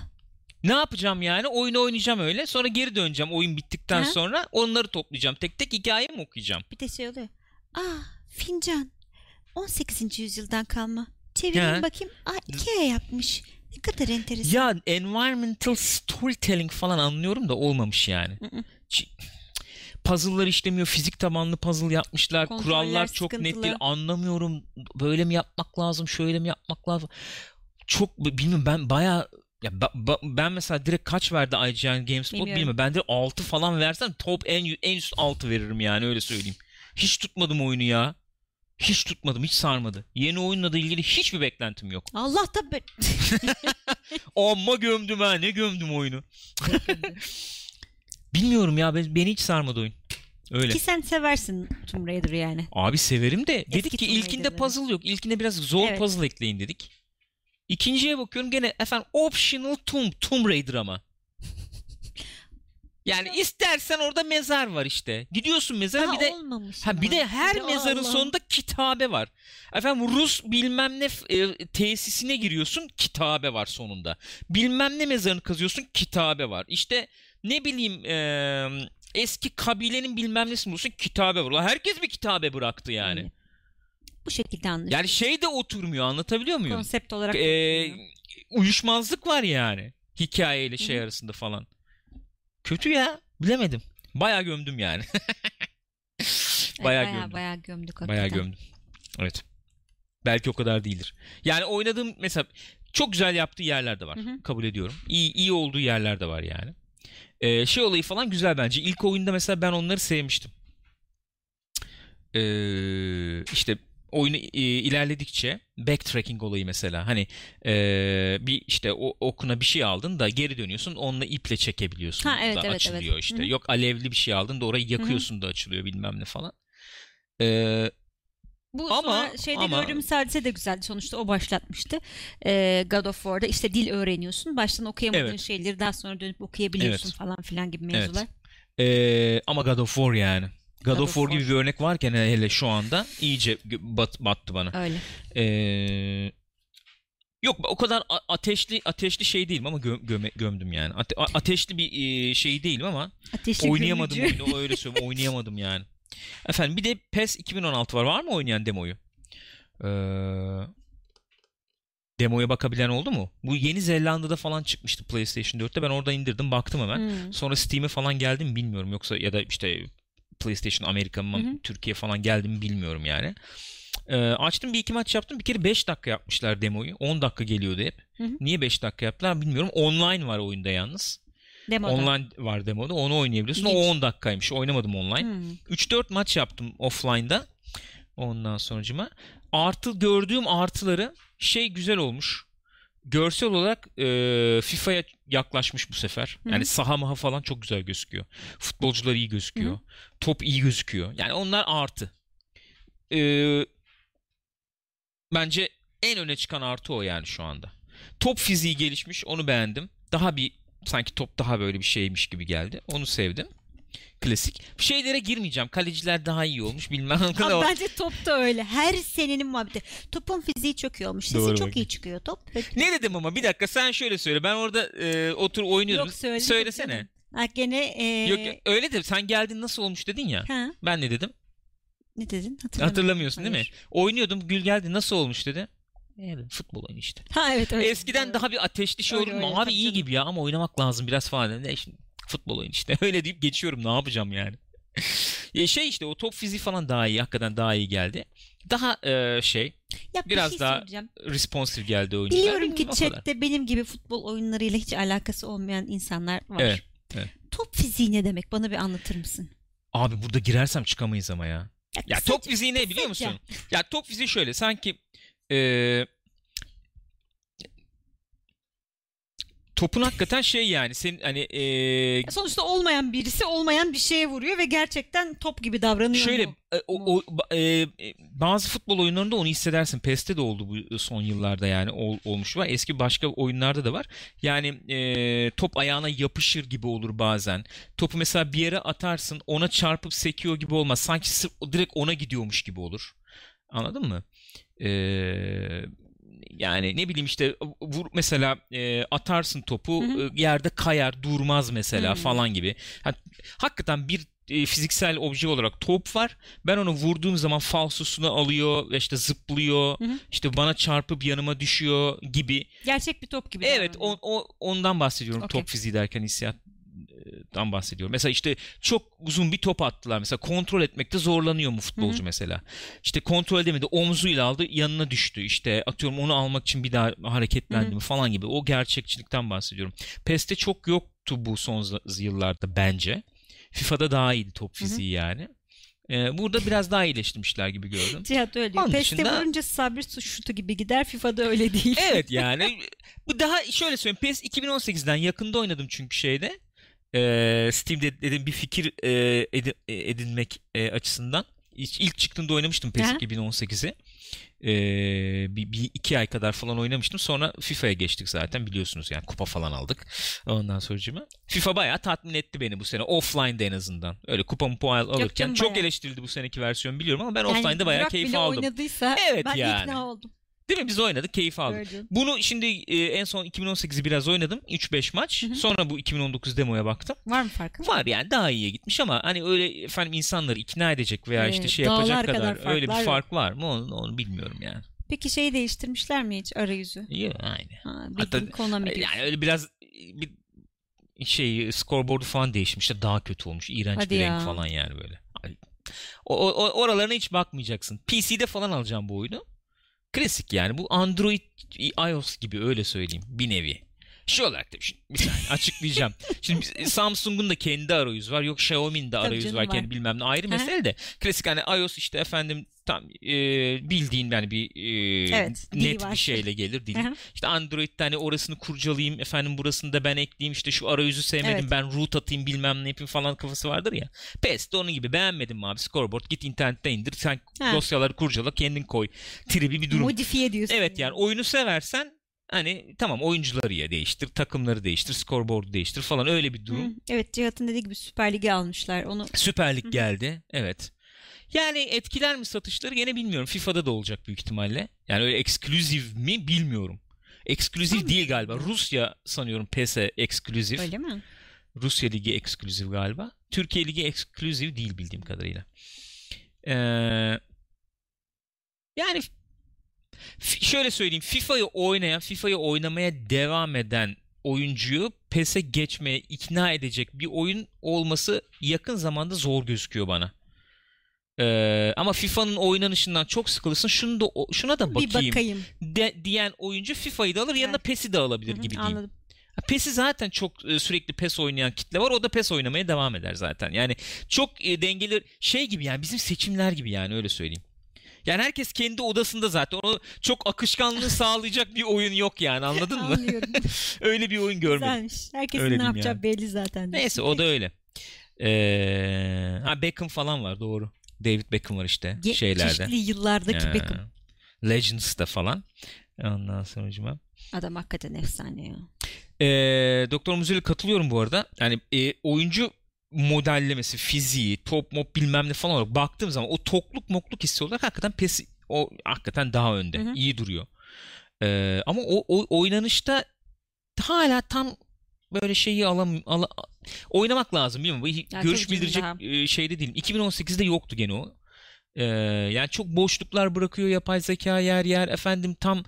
Ne yapacağım yani? Oyunu oynayacağım öyle. Sonra geri döneceğim oyun bittikten Ha? sonra. Onları toplayacağım. Tek tek hikaye mi okuyacağım? bir de şey oluyor. Aa, fincan. 18. yüzyıldan kalma. Çevireyim Ha. bakayım. Aa, Ikea yapmış. Ne kadar enteresan. Ya environmental storytelling falan anlıyorum da olmamış yani. Hı hı. Ç- Puzzle'lar işlemiyor. Fizik tabanlı puzzle yapmışlar. Kontroller Kurallar çok net sıkıntılı. değil. Anlamıyorum. Böyle mi yapmak lazım? Şöyle mi yapmak lazım? Çok bilmiyorum ben bayağı ya ba- ba- ben mesela direkt kaç verdi IGN GameSpot Bilmiyorum. bilmiyorum. Ben de 6 falan versem top en en üst 6 veririm yani öyle söyleyeyim. Hiç tutmadım oyunu ya. Hiç tutmadım, hiç sarmadı. Yeni oyunla da ilgili hiçbir beklentim yok. Allah da be- [laughs] Amma gömdüm ha, ne gömdüm oyunu. [laughs] Bilmiyorum ya, ben- beni hiç sarmadı oyun. Öyle. Ki sen seversin Tomb Raider yani. Abi severim de dedik ki Tomb ilkinde puzzle yok. İlkinde biraz zor Evet. puzzle ekleyin dedik. İkinciye bakıyorum gene efendim optional Tomb, Tomb Raider ama. [laughs] Yani istersen orada mezar var işte. Gidiyorsun mezara Daha bir de ha bir de her de mezarın Allah. sonunda kitabe var. Efendim Rus bilmem ne e, tesisine giriyorsun kitabe var sonunda. Bilmem ne mezarını kazıyorsun kitabe var. İşte ne bileyim e, eski kabilenin bilmem nesini bulursun kitabe var. Herkes bir kitabe bıraktı yani. Yani. Bu şekilde anlaşılıyor. Yani şey de oturmuyor anlatabiliyor muyum? Konsept olarak. Ee, uyuşmazlık var yani. Hikayeyle şey Hı hı. arasında falan. Kötü ya. Bilemedim. Bayağı gömdüm yani. [laughs] Evet, bayağı bayağı, gömdüm. bayağı gömdük hakikaten. gömdüm. Evet. Belki o kadar değildir. Yani oynadığım mesela çok güzel yaptığı yerler de var. Hı hı. Kabul ediyorum. İyi, iyi olduğu yerler de var yani. Ee, şey olayı falan güzel bence. İlk oyunda mesela ben onları sevmiştim. Ee, işte oyunu e, ilerledikçe backtracking olayı mesela hani e, bir işte o okuna bir şey aldın da geri dönüyorsun onunla iple çekebiliyorsun Ha, evet, da evet, açılıyor evet. işte Hı hı. yok alevli bir şey aldın da orayı yakıyorsun da açılıyor bilmem ne falan. Ee, Bu Ama- sonra şeyde ama- gördüğümüz hadise de güzeldi. Sonuçta o başlatmıştı. Ee, God of War'da işte dil öğreniyorsun. Baştan okuyamadığın Evet. şeyleri daha sonra dönüp okuyabiliyorsun Evet. falan filan gibi mevzular. Ee, ama God of War yani. God, God of War gibi bir örnek varken hele şu anda iyice bat, battı bana. Öyle. Ee, yok o kadar ateşli ateşli şey değilim ama gö- göme- gömdüm yani. Ate- ateşli bir e, şey değilim ama Ateşli oynayamadım gömücü. oyunu öyle söyleyeyim [laughs] oynayamadım yani. Efendim bir de PES 2016 var. Var mı oynayan demoyu? Ee, demoya bakabilen oldu mu? Bu Yeni Zelanda'da falan çıkmıştı PlayStation 4'te. Ben oradan indirdim baktım hemen. Hmm. Sonra Steam'e falan geldi mi bilmiyorum. Yoksa ya da işte PlayStation Amerika mı Hı hı. Türkiye falan geldi mi bilmiyorum yani. Ee, açtım bir iki maç yaptım. Bir kere 5 dakika yapmışlar demoyu. 10 dakika geliyordu hep. Hı hı. Niye 5 dakika yaptılar bilmiyorum. Online var oyunda yalnız. Demoda. Online var demoda. Onu oynayabiliyorsun. O İlginç. 10 dakikaymış. Oynamadım online. Hmm. 3-4 maç yaptım offline'da. Ondan sonucuma. Artı gördüğüm artıları şey güzel olmuş. Görsel olarak e, FIFA'ya yaklaşmış bu sefer. Yani saha maha falan çok güzel gözüküyor. Futbolcular iyi gözüküyor. Hı Top iyi gözüküyor. Yani onlar artı. E, bence en öne çıkan artı o yani şu anda. Top fiziği gelişmiş. Onu beğendim. Daha bir sanki top daha böyle bir şeymiş gibi geldi. Onu sevdim. Klasik. Şeylere girmeyeceğim. Kaleciler daha iyi olmuş bilmem ne kadar. Ama bence top da öyle. Her senenin muhabbeti. Topun fiziği çok iyi olmuş. Sesi Doğru çok iyi çıkıyor top. Ne dedim ama bir dakika sen şöyle söyle. Ben orada e, otur oynuyordum. Yok söyledim. Söylesene. Ha, gene e, Yok öyle de sen geldin nasıl olmuş dedin ya. Ha, Ben ne dedim? ne dedin? Hatırlamıyorum. Hatırlamıyorsun değil mi? Hayır. Oynuyordum Gül geldi nasıl olmuş dedi. E dedim, futbol oyunu işte. Ha evet öyle. Eskiden Doğru. daha bir ateşli şey Öyle, olur öyle, Abi iyi canım. gibi ya ama oynamak lazım biraz falan. Ne şimdi futbol oyunu işte. [laughs] Öyle deyip geçiyorum ne yapacağım yani. [laughs] Şey işte o top fiziği falan daha iyi. Hakikaten daha iyi geldi. Daha e, şey Ya bir Biraz şey daha söyleyeceğim. responsif geldi oyuncular. Biliyorum ki chatte benim gibi futbol oyunlarıyla hiç alakası olmayan insanlar var. Evet, evet. Top fiziği ne demek? Bana bir anlatır mısın? Abi burada girersem çıkamayız ama ya. Ya kısaca- top fiziği ne biliyor kısaca. musun? Ya top fiziği şöyle sanki e, topun hakikaten şey yani senin hani e, Sonuçta olmayan birisi olmayan bir şeye vuruyor ve gerçekten top gibi davranıyor şöyle mu? e, o, o- e, e, bazı futbol oyunlarında onu hissedersin. PES'te de oldu bu son yıllarda yani ol- olmuş var. Eski başka oyunlarda da var. Yani e, top ayağına yapışır gibi olur bazen. Topu mesela bir yere atarsın ona çarpıp sekiyor gibi olmaz. Sanki sırf direkt ona gidiyormuş gibi olur. Anladın mı? Yani ne bileyim işte vur mesela e, atarsın topu Hı hı. e, yerde kayar durmaz mesela Hı. falan gibi. Ha, hakikaten bir e, fiziksel obje olarak top var. Ben onu vurduğum zaman falsosunu alıyor ve işte zıplıyor. Hı hı. işte bana çarpıp yanıma düşüyor gibi. Gerçek bir top gibi Evet o, o ondan bahsediyorum Okey. top fiziği derken hissiyattan bahsediyorum. Mesela işte çok uzun bir top attılar. Mesela kontrol etmekte zorlanıyor mu futbolcu Hı hı. mesela? İşte kontrol edemedi. Omzuyla aldı yanına düştü. İşte atıyorum onu almak için bir daha hareketlendi Hı hı. mi falan gibi. O gerçekçilikten bahsediyorum. PES'te çok yoktu bu son yıllarda bence. FIFA'da daha iyiydi top fiziği yani. Ee, burada biraz daha iyileştirmişler gibi gördüm. Cihat öyle diyor. PES'te dışında- vurunca sabri şutu gibi gider. FIFA'da öyle değil. Evet [laughs] yani bu daha şöyle söyleyeyim PES 2018'den yakında oynadım çünkü şeyde Ee, Steam'de dedim bir fikir e, edi- e, edinmek e, açısından İlk, çıktığında oynamıştım PES Aha. 2018'i Ee, bir, bir iki ay kadar falan oynamıştım sonra FIFA'ya geçtik zaten biliyorsunuz yani kupa falan aldık ondan sonra FIFA bayağı tatmin etti beni bu sene offline'da en azından öyle kupa mı puan alırken çok bayağı. eleştirildi bu seneki versiyon biliyorum ama ben Yani offline'da bayağı keyif aldım oynadıysa Evet ben yani. ikna oldum. Değil mi biz oynadık keyif aldık Gördüm. bunu şimdi e, en son 2018'i biraz oynadım. 3-5 maç. Hı hı. Sonra bu 2019 demoya baktım. Var mı farkı? Var yani daha iyiye gitmiş ama hani öyle efendim insanları ikna edecek veya Evet, işte şey yapacak kadar kadar, öyle bir fark var mı onu, onu bilmiyorum yani. Peki şeyi değiştirmişler mi hiç arayüzü? İyi aynı. Ha, Hatta- Konami. Yani öyle biraz bir şey scoreboard'u falan değişmiş de daha kötü olmuş. İğrenç Hadi bir ya. renk falan yani böyle. O, o- oralarına hiç bakmayacaksın. PC'de falan alacağım bu oyunu. Klasik yani bu Android iOS gibi öyle söyleyeyim bir nevi. Şey olarak şimdi bir saniye açıklayacağım. [laughs] Şimdi biz- Samsung'un da kendi arayüzü var. Yok Xiaomi'nin de arayüzü var. var. Kendi bilmem ne ayrı mesele de. Klasik hani iOS işte efendim tam e, bildiğin yani bir e, Evet, net var. bir şeyle gelir hı. İşte Android'de hani orasını kurcalayayım efendim burasını da ben ekleyeyim işte şu arayüzü sevmedim Evet. ben root atayım bilmem ne yapayım falan kafası vardır ya. PES de onun gibi beğenmedim abi scoreboard git internetten indir sen Ha. dosyaları kurcala kendin koy tribi bir durum. Modifiye diyorsun. Evet yani oyunu seversen hani tamam oyuncuları ya değiştir takımları değiştir scoreboard'u değiştir falan öyle bir durum. Hı, Evet Cihat'ın dediği gibi Süper Lig'i almışlar. Onu Süper Lig geldi. Evet. Yani etkiler mi satışları gene bilmiyorum. FIFA'da da olacak büyük ihtimalle. Yani öyle ekskluzif mi bilmiyorum. Ekskluzif Tamam. değil galiba. Rusya sanıyorum PES'e ekskluzif. öyle mi? Rusya Ligi ekskluzif galiba. Türkiye Ligi ekskluzif değil bildiğim kadarıyla. Ee, yani şöyle söyleyeyim. FIFA'yı oynayan, FIFA'yı oynamaya devam eden oyuncuyu PES'e geçmeye ikna edecek bir oyun olması yakın zamanda zor gözüküyor bana. Ee, ama FIFA'nın oynanışından çok sıkılırsın. Şunu da şuna da Bir bakayım, bakayım. de, diyen oyuncu FIFA'yı da alır, yanına Evet. PES'i de alabilir Hı hı, gibi diyeyim. Anladım. PES'i zaten çok e, sürekli PES oynayan kitle var. O da PES oynamaya devam eder zaten. Yani çok e, dengeli şey gibi yani bizim seçimler gibi yani öyle söyleyeyim. Yani herkes kendi odasında zaten. O çok akışkanlığı [laughs] sağlayacak bir oyun yok yani anladın mı? Anlıyorum. [laughs] öyle bir oyun görmedim. Güzelmiş. Herkesin Öyle ne yapacağı yani. belli zaten. Neyse o da öyle. Ee, ha Beckham falan var doğru. David Beckham var işte Ge- şeylerde. Çeşitli yıllardaki Ee, Beckham. Legends'da falan. Ondan sonra Adam hakikaten efsane ya. Ee, Doktor Muzel'e katılıyorum bu arada. Yani e, oyuncu modellemesi, fiziği, top mop bilmem ne falan olarak baktığım zaman o tokluk mokluk hissi olarak hakikaten pes o hakikaten daha önde. Hı hı. iyi duruyor. Ee, ama o, o oynanışta hala tam böyle şeyi alam ala, oynamak lazım bilmiyorum. Bu Ya görüş bildirecek daha. e, şeyde değilim. 2018'de yoktu gene o. Ee, yani çok boşluklar bırakıyor yapay zeka yer yer. Efendim tam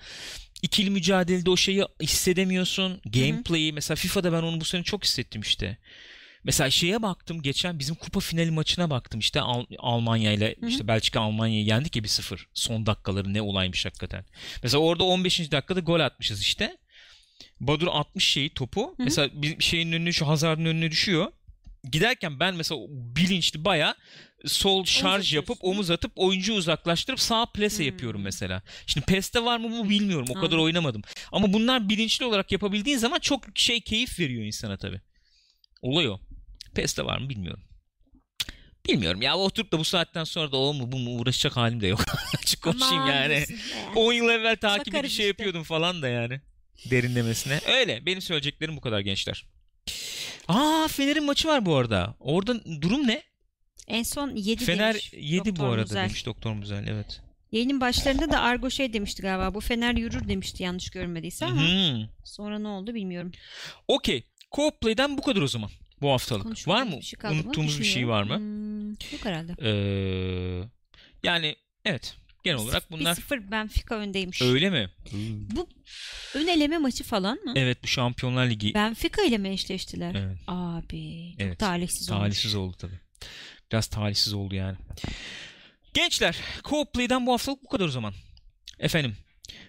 ikili mücadelede o şeyi hissedemiyorsun. Gameplay'i mesela FIFA'da ben onu bu sene çok hissettim işte. Mesela şeye baktım geçen bizim kupa finali maçına baktım işte Al- Almanya ile işte Belçika Almanya'yı yendik ya bir sıfır. Son dakikaları ne olaymış hakikaten. Mesela orada 15. dakikada gol atmışız işte. Badur atmış şeyi topu. hı. Mesela bir şeyin önüne şu Hazard'ın önüne düşüyor. Giderken ben mesela bilinçli baya sol şarj yapıp omuz atıp oyuncuyu uzaklaştırıp sağ plase Hmm. yapıyorum mesela. Şimdi PES'te var mı bu bilmiyorum. O kadar Anladım. oynamadım. Ama bunlar bilinçli olarak yapabildiğin zaman çok şey keyif veriyor insana tabii. Olay o. PES'te var mı bilmiyorum. Bilmiyorum ya oturup da bu saatten sonra da o mu bu mu uğraşacak halim de yok. [laughs] Açık konuşayım yani. diyorsun be. 10 yıl evvel takibi bir şey yapıyordum falan da yani. Derinlemesine. Öyle. Benim söyleyeceklerim bu kadar gençler. Aa Fener'in maçı var bu arada. Orada durum ne? En son 7 Fener demiş. 7 bu arada Muzel. demiş Doktor Muzel. Evet. Yayının başlarında da Argo şey demişti galiba. Bu Fener yürür demişti yanlış görmediyse ama Hı. sonra ne oldu bilmiyorum. Okey. Co-Play'den bu kadar o zaman. Bu haftalık. Konuşmamız Var mı? bir şey? Unuttuğumuz bir şey var mı? Hmm, yok herhalde. Ee, yani evet. Genel olarak bunlar 1-0 Benfica öndeymiş. öyle mi? Bu ön eleme maçı falan mı? Evet bu Şampiyonlar Ligi Benfica ile mi eşleştiler? Evet. Abi çok Evet. talihsiz olmuş. talihsiz oldu tabii. Biraz talihsiz oldu yani. Gençler, Co-Play'den bu haftalık bu kadar o zaman. Efendim,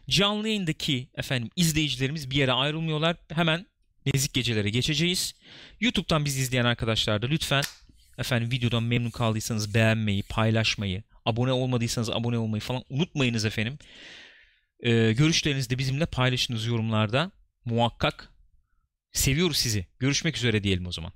canlı yayındaki efendim izleyicilerimiz bir yere ayrılmıyorlar. Hemen Nezik Gecelere geçeceğiz. YouTube'dan bizi izleyen arkadaşlar da lütfen efendim videodan memnun kaldıysanız beğenmeyi, paylaşmayı, abone olmadıysanız abone olmayı falan unutmayınız efendim. Ee, görüşlerinizi de bizimle paylaşınız yorumlarda. Muhakkak. Seviyoruz sizi. Görüşmek üzere diyelim o zaman.